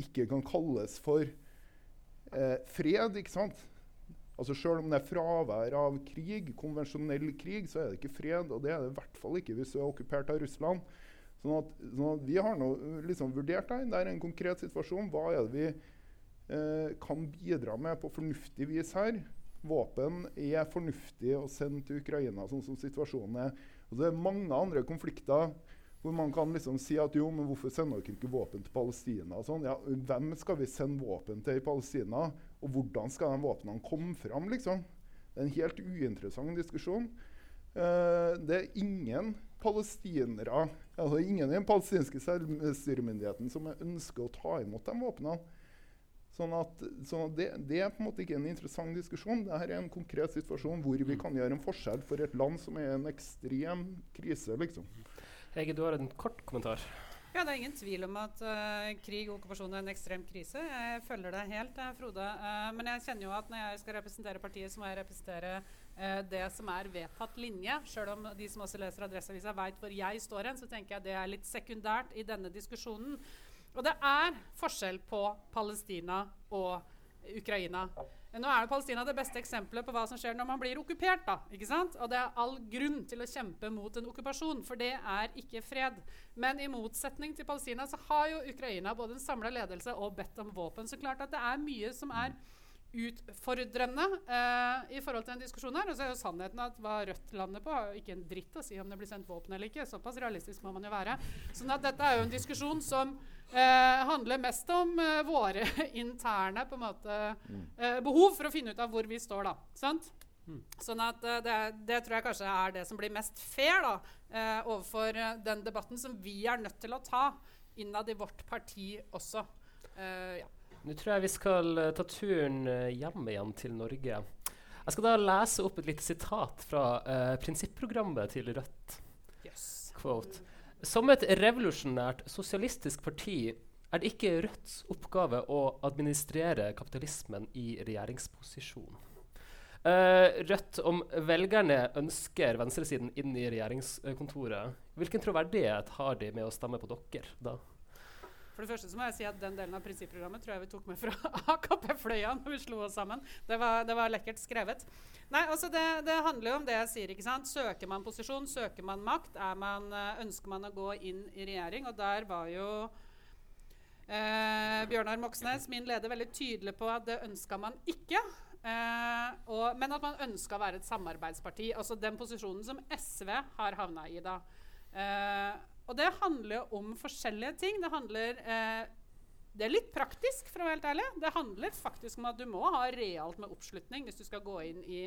ikke kan kalles for eh, fred, ikke sant? Altså Selv om det er fravær av krig, konvensjonell krig, så er det ikke fred. Og det er det i hvert fall ikke hvis du er okkupert av Russland. Sånn at, sånn at Vi har nå liksom vurdert det. Det er en konkret situasjon. Hva er det vi eh, kan bidra med på fornuftig vis her? Våpen er fornuftig å sende til Ukraina, sånn som situasjonen er. Og det er mange andre konflikter Hvor man kan liksom si at jo, men hvorfor sender dere ikke våpen til Palestina? sånn? Ja, hvem skal vi sende våpen til i Palestina? Og hvordan skal de våpnene komme fram? liksom? Det er en helt uinteressant diskusjon. Eh, det er ingen palestinere, altså ingen i den palestinske selvstyremyndigheten som ønsker å ta imot de våpnene. Sånn at, så det, det, er på en måte ikke en interessant diskusjon. Dette er en konkret situasjon hvor vi kan gjøre en forskjell for et land som er i en ekstrem krise. liksom. Hege, du har en kort kommentar. Ja, Det er ingen tvil om at uh, krig og okkupasjon er en ekstrem krise. Jeg følger det helt, uh, Frode. Uh, men jeg kjenner jo at når jeg skal representere partiet, så må jeg representere det som er vedtatt linje. Sjøl om de som også leser Adresseavisa veit hvor jeg står hen, så tenker jeg det er litt sekundært i denne diskusjonen. Og det er forskjell på Palestina og Ukraina. Nå er Palestina det beste eksempelet på hva som skjer når man blir okkupert. da, ikke sant? Og det er all grunn til å kjempe mot en okkupasjon, for det er ikke fred. Men i motsetning til Palestina så har jo Ukraina både en samla ledelse og bedt om våpen. Så klart at det er mye som er utfordrende eh, i forhold til den diskusjonen her. Og så er jo sannheten at hva Rødt lander på, har jo ikke en dritt å si om det blir sendt våpen eller ikke. Såpass realistisk må man jo være. Sånn at dette er jo en diskusjon som eh, handler mest om eh, våre interne på en måte, eh, behov for å finne ut av hvor vi står, da. Sant? Mm. Sånn at uh, det, det, tror jeg kanskje er det som blir mest fair da, uh, overfor uh, den debatten som vi er nødt til å ta innad i vårt parti også. ja. Nå tror jeg vi skal uh, ta turen uh, hjem igjen til Norge. Jeg skal da lese opp et lite sitat fra uh, prinsipprogrammet til Rødt. Yes. Quote. Som et revolusjonært sosialistisk parti er det ikke Rødts oppgave å administrere kapitalismen i regjeringsposisjon. Rødt, om velgerne ønsker venstresiden inn i regjeringskontoret, hvilken troverdighet har de med å stemme på dere da? For det første så må jeg si at Den delen av prinsipprogrammet tror jeg vi tok med fra AKP-fløya når vi slo oss sammen. Det var, det var lekkert skrevet. Nei, altså det, det, handler jo om det jeg sier. ikke sant? Søker man posisjon, søker man makt, man, eh, ønsker man å gå inn i regjering? Og der var jo eh, Bjørnar Moxnes, min leder, veldig tydelig på at det ønska man ikke. Eh, og, men at man ønska å være et samarbeidsparti. Altså den posisjonen som SV har havna i da. Eh, og det handler jo om forskjellige ting. Det handler eh, Det er litt praktisk, for å være helt ærlig. Det handler faktisk om at du må ha realt med oppslutning hvis du skal gå inn i,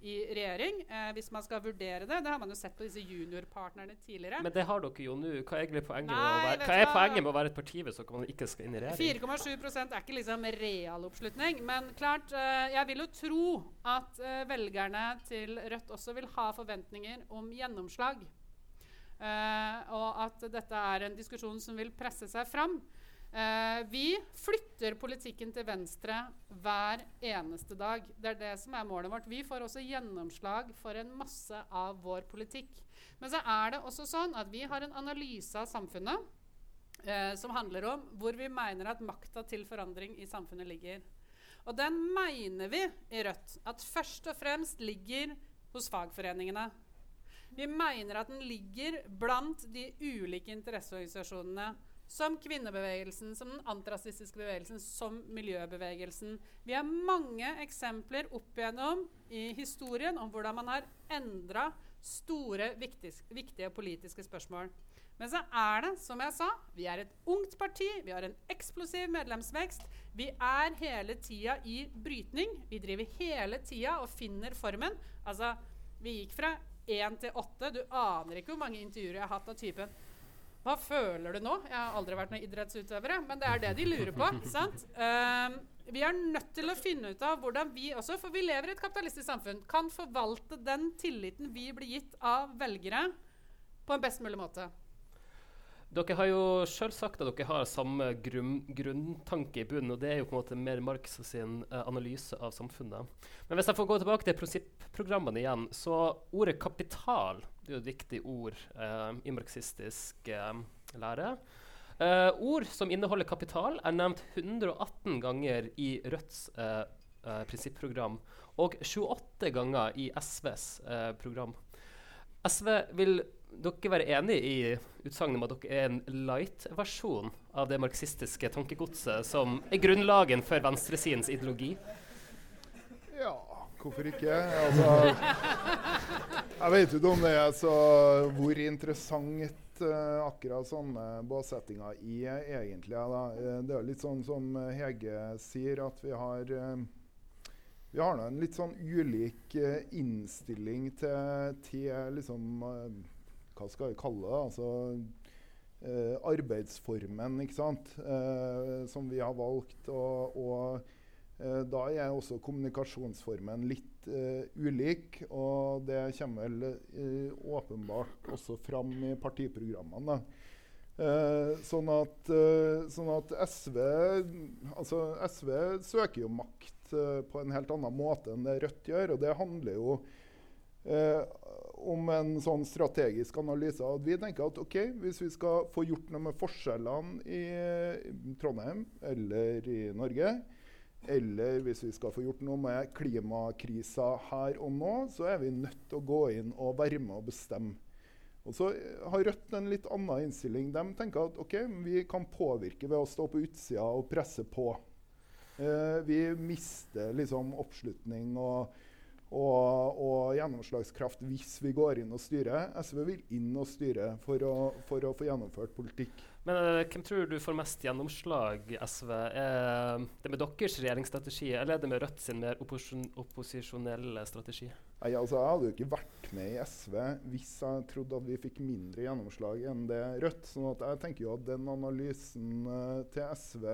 i regjering. Eh, hvis man skal vurdere det. Det har man jo sett på disse juniorpartnerne tidligere. Men det har dere jo nå. Hva er, poenget, Nei, med å være, hva er poenget med å være et parti hvis man ikke skal inn i regjering? 4,7% er ikke liksom real oppslutning. Men klart, eh, jeg vil jo tro at eh, velgerne til Rødt også vil ha forventninger om gjennomslag. Uh, og at dette er en diskusjon som vil presse seg fram. Uh, vi flytter politikken til venstre hver eneste dag. Det er det som er målet vårt. Vi får også gjennomslag for en masse av vår politikk. Men så er det også sånn at vi har en analyse av samfunnet uh, som handler om hvor vi mener at makta til forandring i samfunnet ligger. Og den mener vi i Rødt at først og fremst ligger hos fagforeningene. Vi mener at den ligger blant de ulike interesseorganisasjonene. Som kvinnebevegelsen, som den antirasistiske bevegelsen, som miljøbevegelsen. Vi har mange eksempler opp igjennom i historien om hvordan man har endra store, viktige, politiske spørsmål. Men så er det, som jeg sa, vi er et ungt parti. Vi har en eksplosiv medlemsvekst. Vi er hele tida i brytning. Vi driver hele tida og finner formen. Altså, vi gikk fra én til åtte. Du aner ikke hvor mange intervjuer jeg har hatt av typen Hva føler du nå? Jeg har aldri vært noen idrettsutøvere, men det er det de lurer på. sant? Um, vi er nødt til å finne ut av hvordan vi også, for vi lever i et kapitalistisk samfunn, kan forvalte den tilliten vi blir gitt av velgere, på en best mulig måte. Dere har jo sjøl sagt at dere har samme grunn, grunntanke i bunnen, og det er jo på en måte mer Marx sin uh, analyse av samfunnet. Men hvis jeg får gå tilbake til prinsipprogrammene igjen, så ordet kapital det er jo et viktig ord uh, i marxistisk uh, lære. ord som inneholder kapital, er nevnt 118 ganger i Rødts prinsipprogram og 28 ganger i SVs program. SV vil dere være enig i utsagnet om at dere er en light-versjon av det marxistiske tankegodset som er grunnlagen for venstresidens ideologi? Ja, hvorfor ikke? Altså, jeg vet ikke om det er så hvor interessant eh, akkurat sånne båtsettinger i, eh, egentlig. Da. Eh, det er litt sånn som Hege sier, at vi har vi har nå en litt sånn ulik innstilling til, til liksom Hva skal vi kalle det? Altså eh, arbeidsformen, ikke sant? Eh, som vi har valgt. Og, og eh, da er også kommunikasjonsformen litt eh, ulik. Og det kommer vel eh, åpenbart også fram i partiprogrammene. Eh, sånn, at, sånn at SV Altså, SV søker jo makt på en helt annen måte enn det Rødt gjør. Og det handler jo eh, om en sånn strategisk analyse. At vi tenker at ok, hvis vi skal få gjort noe med forskjellene i, Trondheim eller i Norge, eller hvis vi skal få gjort noe med klimakrisa her og nå, så er vi nødt til å gå inn og være med og bestemme. Og så har Rødt en litt annen innstilling. De tenker at ok, vi kan påvirke ved å stå på utsida og presse på. Eh, vi mister liksom oppslutning og, og, og gjennomslagskraft hvis vi går inn og styrer. SV vil inn og styre for å, for å få gjennomført politikk. Men uh, hvem tror du får mest gjennomslag, SV? Er det med deres regjeringsstrategi, eller er det med Rødt sin mer opposisjon opposisjonelle strategi? Nei, altså, jeg hadde jo ikke vært med i SV hvis jeg trodde at vi fikk mindre gjennomslag enn det Rødt. sånn at jeg tenker jo at den analysen uh, til SV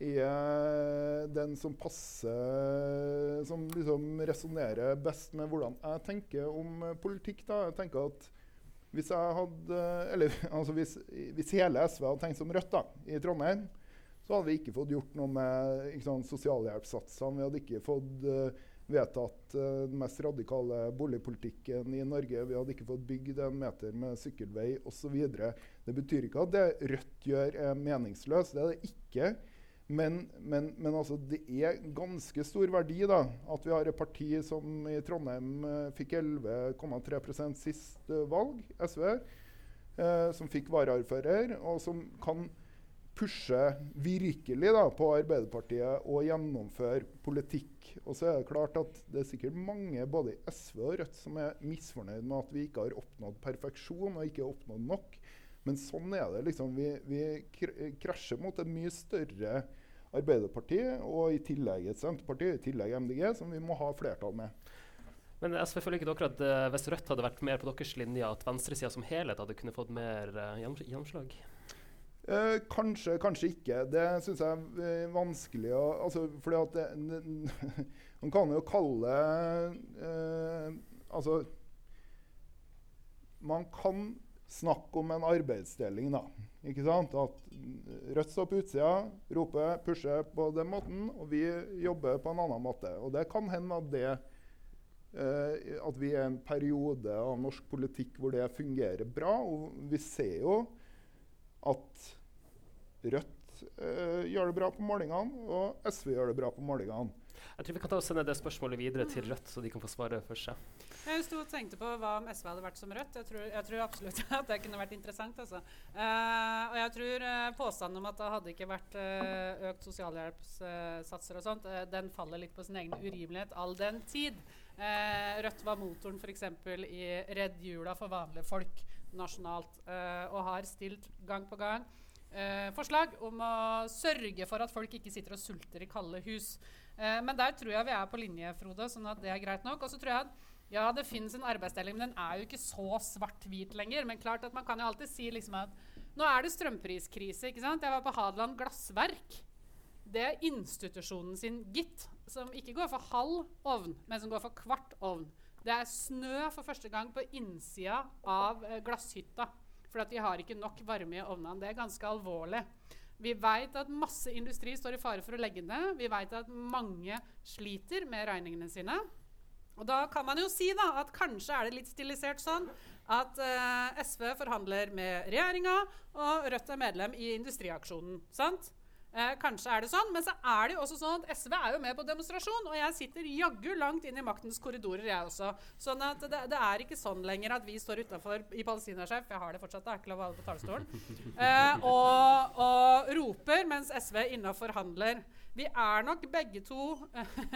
er den som passer Som liksom resonnerer best med hvordan jeg tenker om politikk. da. Jeg tenker at hvis hadde Eller altså hvis, hvis hele SV hadde tenkt som Rødt da, i Trondheim, så hadde vi ikke fått gjort noe med sånn, sosialhjelpssatsene. Vi hadde ikke fått uh, vedtatt uh, den mest radikale boligpolitikken i Norge. Vi hadde ikke fått bygd en meter med sykkelvei osv. Det betyr ikke at det Rødt gjør er meningsløst. Det er det ikke. Men, men, men altså, det er ganske stor verdi da, at vi har et parti som i Trondheim eh, fikk 11,3 sist uh, valg, SV, eh, som fikk varaordfører, og som kan pushe virkelig da, på Arbeiderpartiet og gjennomføre politikk. Og så er det klart at det er sikkert mange både i SV og Rødt som er misfornøyd med at vi ikke har oppnådd perfeksjon og ikke oppnådd nok. Men sånn er det. liksom. Vi, vi krasjer mot et mye større Arbeiderparti og i tillegg et Senterparti i tillegg MDG, som vi må ha flertall med. Men SV føler ikke dere at uh, hvis Rødt hadde vært mer på deres linje, at venstresida som helhet hadde kunnet fått mer uh, gjennomslag? Eh, kanskje, kanskje ikke. Det syns jeg er eh, vanskelig å altså, fordi at det, Man kan jo kalle eh, Altså Man kan snakke om en arbeidsdeling, da. Ikke sant? At Rødt står på utsida, roper, pusher på den måten, og vi jobber på en annen måte. Og det kan hende at det eh, at vi er en periode av norsk politikk hvor det fungerer bra. Og vi ser jo at Rødt eh, gjør det bra på målingene, og SV gjør det bra på målingene. Jeg tror vi kan ta og sende det spørsmålet videre til Rødt, så de kan få svare for seg. Jeg sto og tenkte på hva om SV hadde vært som Rødt. Jeg tror, jeg tror absolutt at det kunne vært interessant. Altså. Uh, og jeg tror uh, påstanden om at det hadde ikke vært uh, økt sosialhjelpssatser og sånt, den faller litt på sin egen urimelighet all den tid. Rødt var motoren f.eks. i Redd jula for vanlige folk nasjonalt, og har stilt gang på gang eh, forslag om å sørge for at folk ikke sitter og sulter i kalde hus. Eh, men der tror jeg vi er på linje, Frode, sånn at det er greit nok. Og så tror jeg at ja, det finnes en arbeidsdeling, men den er jo ikke så svart-hvit lenger. Men klart at man kan jo alltid si liksom at nå er det strømpriskrise. ikke sant? Jeg var på Hadeland Glassverk. Det er institusjonen sin, gitt, som ikke går for halv ovn, men som går for kvart ovn. Det er snø for første gang på innsida av eh, glasshytta. For de har ikke nok varme i ovnene. Det er ganske alvorlig. Vi vet at masse industri står i fare for å legge ned. Vi vet at mange sliter med regningene sine. Og da kan man jo si da, at kanskje er det litt stilisert sånn at uh, SV forhandler med regjeringa, og Rødt er medlem i Industriaksjonen. sant? Eh, kanskje er det sånn, men så er det jo også sånn at SV er jo med på demonstrasjon. Og jeg sitter jaggu langt inn i maktens korridorer, jeg også. Sånn at det, det er ikke sånn lenger at vi står utafor i Palestinasjef, jeg har det fortsatt, det er ikke lov å ha det på talerstolen, eh, og, og roper mens SV innafor forhandler. Vi er nok begge to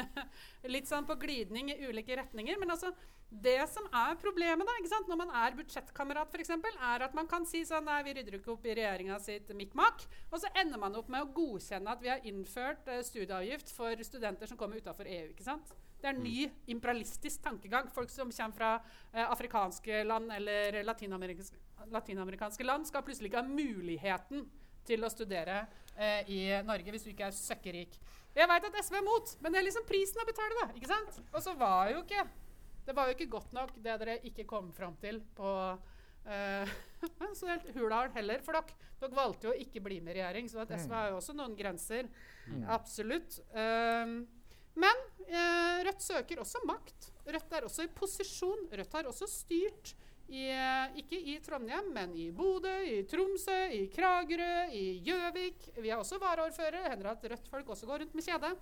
litt sånn på glidning i ulike retninger. Men altså, det som er problemet da, når man er budsjettkamerat, f.eks., er at man kan si sånn Nei, vi rydder ikke opp i regjeringa sitt mikk-makk. Og så ender man opp med å godkjenne at vi har innført eh, studieavgift for studenter som kommer utafor EU. ikke sant? Det er en ny imperialistisk tankegang. Folk som kommer fra eh, afrikanske land eller latinamerikanske, latinamerikanske land, skal plutselig ikke ha muligheten til å studere eh, i Norge hvis du ikke er søkkerik. Jeg veit at SV er mot, men det er liksom prisen å betale, da. ikke sant? Og så var jo ikke det var jo ikke godt nok det dere ikke kom fram til på eh, så helt Hurdal heller, for dere. Dere valgte jo å ikke bli med i regjering, så at SV har jo også noen grenser. Absolutt. Um, men eh, Rødt søker også makt. Rødt er også i posisjon. Rødt har også styrt i, eh, ikke i Trondheim, men i Bodø, i Tromsø, i Kragerø, i Gjøvik. Vi har også varaordførere. Hender at Rødt-folk også går rundt med kjede.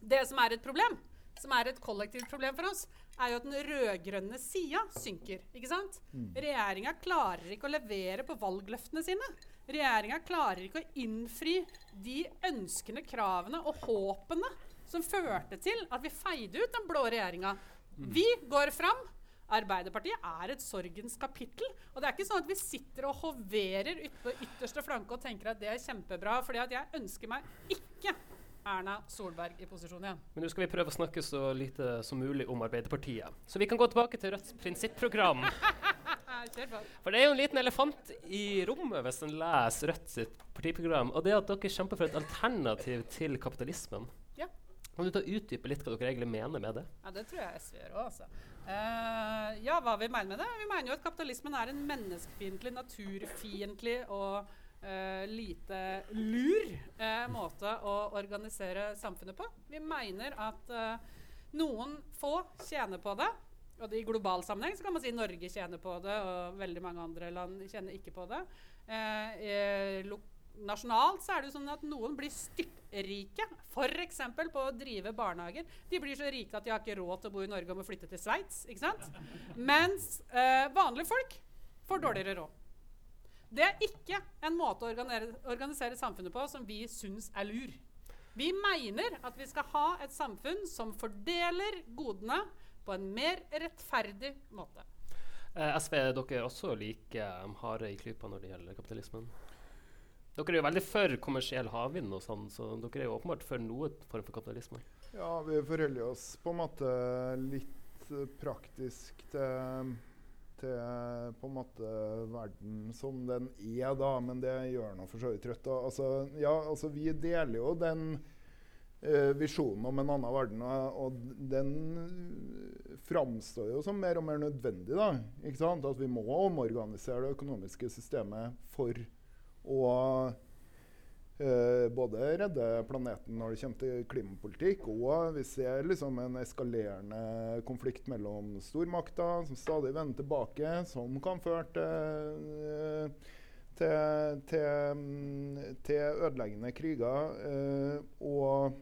Det som er et problem, som er et kollektivt problem for oss, er jo at den rød-grønne sida synker. ikke sant? Regjeringa klarer ikke å levere på valgløftene sine. Regjeringa klarer ikke å innfri de ønskene, kravene og håpene som førte til at vi feide ut den blå regjeringa. Vi går fram. Arbeiderpartiet er et sorgens kapittel. Og det er ikke sånn at vi sitter og hoverer på ytterste flanke og tenker at det er kjempebra, fordi at jeg ønsker meg ikke Erna Solberg i posisjon igjen. Men nå skal vi prøve å snakke så lite som mulig om Arbeiderpartiet. Så vi kan gå tilbake til Rødts prinsipprogram. For det er jo en liten elefant i rommet hvis en leser Rødt sitt partiprogram. Og det er at dere kjemper for et alternativ til kapitalismen. Ja. Kan du ta utdype litt hva dere egentlig mener med det? Ja, det tror jeg SV gjør òg, altså. Eh, ja, hva vi mener med det? Vi mener jo at kapitalismen er en menneskefiendtlig, naturfiendtlig og uh, lite lur uh, måte å organisere samfunnet på. Vi mener at noen få tjener på det. Og i global sammenheng så kan man si Norge tjener på det, og veldig mange andre land tjener ikke på det. Eh, nasjonalt så er det jo sånn at noen blir styrtrike, f.eks. på å drive barnehager. De blir så rike at de har ikke råd til å bo i Norge og må flytte til Sveits. ikke sant? Mens eh, vanlige folk får dårligere råd. Det er ikke en måte å organisere, samfunnet på som vi syns er lur. Vi mener at vi skal ha et samfunn som fordeler godene på en mer rettferdig måte. Eh, SV er også like um, harde i klypa når det gjelder kapitalismen? Dere er jo veldig for kommersiell havvind og sånn, så dere er jo åpenbart for noe form for kapitalisme. Ja, vi forholder oss på en måte litt praktisk til, til på en måte verden som den er, da. Men det gjør nå for så vidt Rødt. Altså, ja, altså vi deler jo den eh, visjonen om en annen verden, og, den framstår jo som mer og mer nødvendig. da, ikke sant? At vi må omorganisere det økonomiske systemet for å eh, både redde planeten når det kommer til klimapolitikk, og vi ser liksom en eskalerende konflikt mellom stormakter som stadig vender tilbake, som kan føre til eh, til, til, mm, til ødeleggende kriger eh, og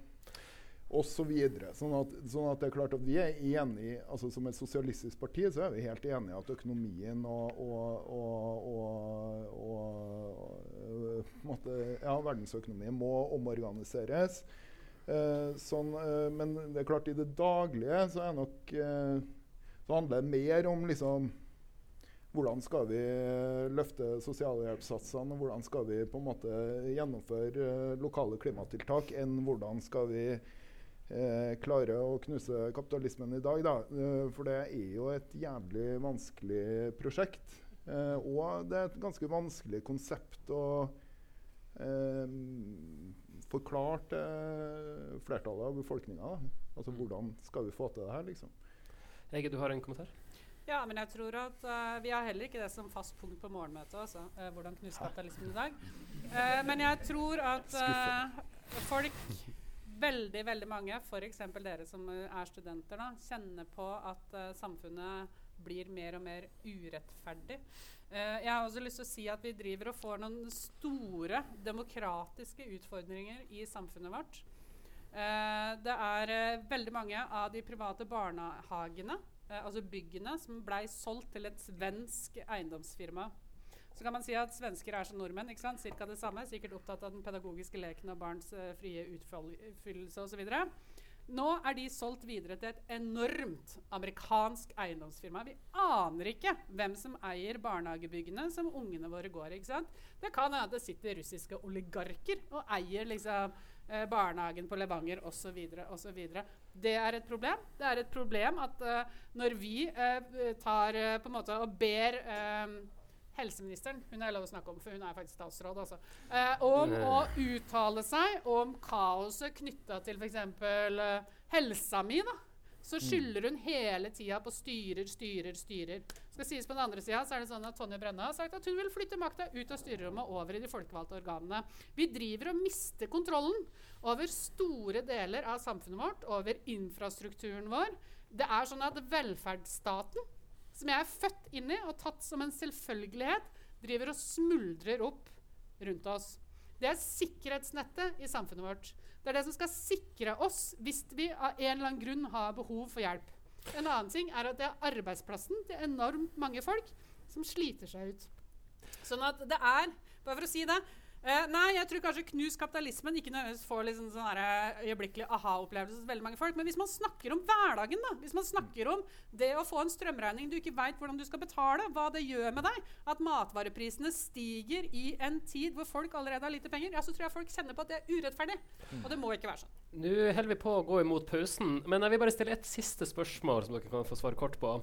og så videre. Sånn at, sånn at det er klart at vi er enige, altså Som et sosialistisk parti så er vi helt enige at økonomien og, og, og, og, på ja, verdensøkonomien må omorganiseres. Eh, sånn, eh, men det er klart i det daglige så er nok eh, så handler det mer om liksom hvordan skal vi løfte sosialhjelpssatsene, og hvordan skal vi på en måte gjennomføre eh, lokale klimatiltak, enn hvordan skal vi eh, klare å knuse kapitalismen i dag. Da. Eh, for det er jo et jævlig vanskelig prosjekt. Eh, og det er et ganske vanskelig konsept å eh, forklare til flertallet av befolkninga. Altså hvordan skal vi få til det her, liksom. Hege, du har en kommentar? Ja, men jeg tror at uh, vi har heller ikke det som fast punkt på morgenmøtet. Altså, uh, hvordan knuse kapitalismen i dag. Uh, men jeg tror at folk, veldig veldig mange, f.eks. dere som eh, er studenter, da, kjenner på at uh, samfunnet blir mer og mer urettferdig. Uh, jeg har også lyst til å si at vi driver og får noen store demokratiske utfordringer i samfunnet vårt. Uh, det er veldig mange av de private barnehagene, eh, altså byggene, som blei solgt til et svensk eiendomsfirma. Så kan man si at svensker er som nordmenn. ikke sant? Cirka det samme. Sikkert opptatt av den pedagogiske leken og barns uh, frie utfoldelse osv. Nå er de solgt videre til et enormt amerikansk eiendomsfirma. Vi aner ikke hvem som eier barnehagebyggene som ungene våre går i. ikke sant? Det kan hende det sitter russiske oligarker og eier liksom eh, barnehagen på Levanger osv. osv. Det er et problem. Det er et problem at eh, når vi eh, tar eh, på en måte og ber helseministeren hun er lov å snakke om, for hun er faktisk statsråd, altså, eh, om å uttale seg om kaoset knytta til f.eks. Uh, helsa mi. da. Så skylder hun hele tida på styrer, styrer, styrer. Skal sies På den andre sida så er det sånn at Tonje Brenna har sagt at hun vil flytte makta ut av styrerommet og over i de folkevalgte organene. Vi driver og mister kontrollen over store deler av samfunnet vårt, over infrastrukturen vår. Det er sånn at velferdsstaten som jeg er født inn i og tatt som en selvfølgelighet, driver og smuldrer opp rundt oss. Det er sikkerhetsnettet i samfunnet vårt. Det er det som skal sikre oss hvis vi av en eller annen grunn har behov for hjelp. En annen ting er at det er arbeidsplassen til enormt mange folk som sliter seg ut. Sånn at det er, bare for å si det eh, Nei, jeg tror kanskje knus kapitalismen ikke nødvendigvis får liksom sånn øyeblikkelig aha-opplevelse hos veldig mange folk. Men hvis man snakker om hverdagen, da, hvis man snakker om det å få en strømregning du ikke veit hvordan du skal betale, hva det gjør med deg, at matvareprisene stiger i en tid hvor folk allerede har lite penger, ja, så tror jeg folk kjenner på at det er urettferdig. Og det må ikke være sånn. Nå holder vi på å gå imot pausen, men jeg vil bare stille et siste spørsmål som dere kan få svare kort på.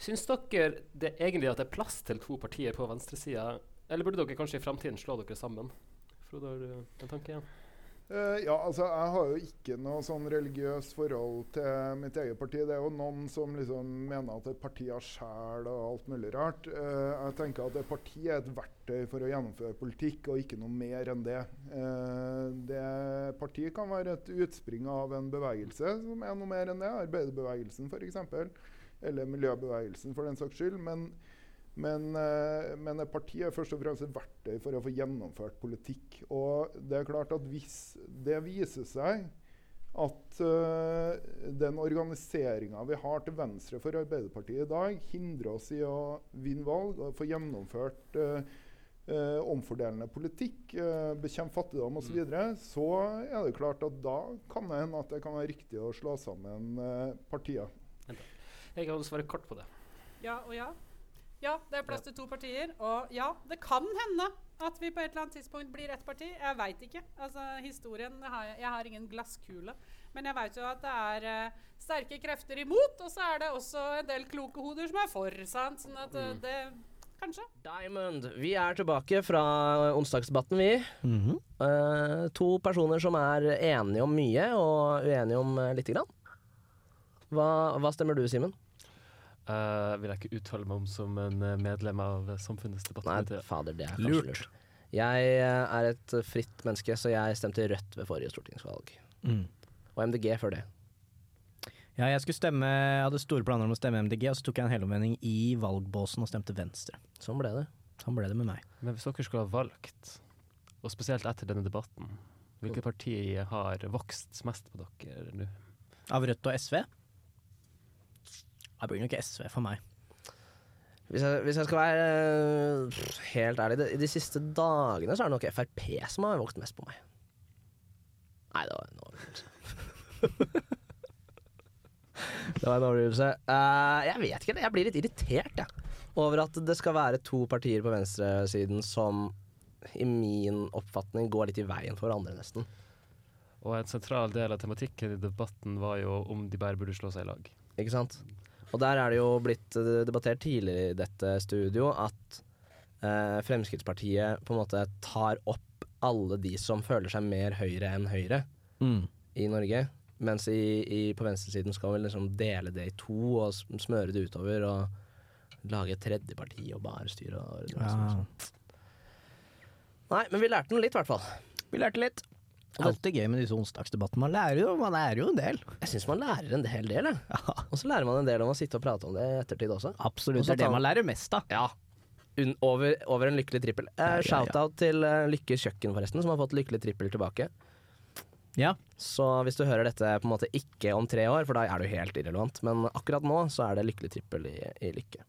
Syns dere det egentlig at det er plass til to partier på venstresida, eller burde dere kanskje i framtiden slå dere sammen? Frode, har du en tanke igjen? Uh, ja, altså Jeg har jo ikke noe sånn religiøst forhold til mitt eget parti. Det er jo noen som liksom mener at et parti har sjel og alt mulig rart. Uh, jeg tenker at et parti er et verktøy for å gjennomføre politikk, og ikke noe mer enn det. Uh, det Partiet kan være et utspring av en bevegelse som er noe mer enn det. Arbeiderbevegelsen f.eks. Eller miljøbevegelsen, for den saks skyld. Men, men, eh, men et parti er først og fremst et verktøy for å få gjennomført politikk. Og det er klart at hvis det viser seg at uh, den organiseringa vi har til venstre for Arbeiderpartiet i dag, hindrer oss i å vinne valg og få gjennomført uh, uh, omfordelende politikk, uh, bekjempe fattigdom osv., så, videre, så er det klart at da kan det hende at det kan være riktig å slå sammen partier. Jeg kan svare kort på det. Ja og ja. Ja, det er plass til to partier. Og ja, det kan hende at vi på et eller annet tidspunkt blir ett parti. Jeg veit ikke. Altså, historien har jeg, jeg har ingen glasskule. Men jeg veit jo at det er uh, sterke krefter imot, og så er det også en del kloke hoder som er for. sant? Sånn at uh, det Kanskje. Diamond. Vi er tilbake fra onsdagsdebatten, vi. Mm -hmm. uh, to personer som er enige om mye og uenige om uh, lite grann. Hva, hva stemmer du, Simen? Eh, vil jeg ikke uttale meg om som en eh, medlem av Samfunnets Nei, debattkomité. fader, det er kanskje Lurt. lurt. Jeg eh, er et fritt menneske, så jeg stemte rødt ved forrige stortingsvalg. Mm. Og MDG før det. Ja, jeg skulle stemme, jeg hadde store planer om å stemme MDG, og så tok jeg en helomvending i valgbåsen og stemte Venstre. Sånn ble det. Sånn ble det med meg. Men hvis dere skulle ha valgt, og spesielt etter denne debatten, hvilket parti har vokst mest på dere nå? Av Rødt og SV? Det blir nok SV for meg. Hvis jeg, hvis jeg skal være eh, helt ærlig, i de siste dagene så er det nok Frp som har vokst mest på meg. Nei, det var en overdrivelse. det var en overdrivelse. Uh, jeg vet ikke, jeg blir litt irritert, jeg. Over at det skal være to partier på venstresiden som i min oppfatning går litt i veien for hverandre, nesten. Og en sentral del av tematikken i debatten var jo om de bare burde slå seg i lag. Ikke sant? Og der er det jo blitt eh, debattert tidligere i dette studio at eh, Fremskrittspartiet på en måte tar opp alle de som føler seg mer høyre enn høyre Mm. i Norge. Mens i, i, på venstresiden skal vi liksom dele det i to og smøre det utover og lage et tredje parti og bare styre og og, og. Ja. Nei, men vi lærte noe litt, i hvert fall. Vi lærte litt. Alltid gøy med disse onsdagsdebattene. Man lærer jo, man lærer jo en del. Jeg syns man lærer en hel del, jeg. Og så lærer man en del om å sitte og prate om det i ettertid også. Absolutt. Det er det man lærer mest av. Ja. Over, over en lykkelig trippel. Eh, Ja, ja, ja. Shout-out til eh, Lykke kjøkken, forresten, som har fått lykkelig trippel tilbake. Ja. Så hvis du hører dette på en måte ikke om tre år, for da er du helt irrelevant, men akkurat nå så er det lykkelig trippel i, i Lykke.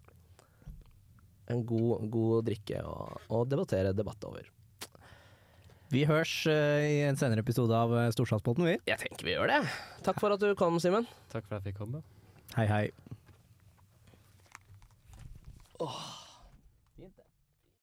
En god, god drikke å debattere debatt over. Vi hørs eh, i en senere episode av uh, Storsalspodden, vi. Jeg tenker vi gjør det. Takk for at du kom, Simen. Takk for at jeg fikk komme. Hei, hei. Åh.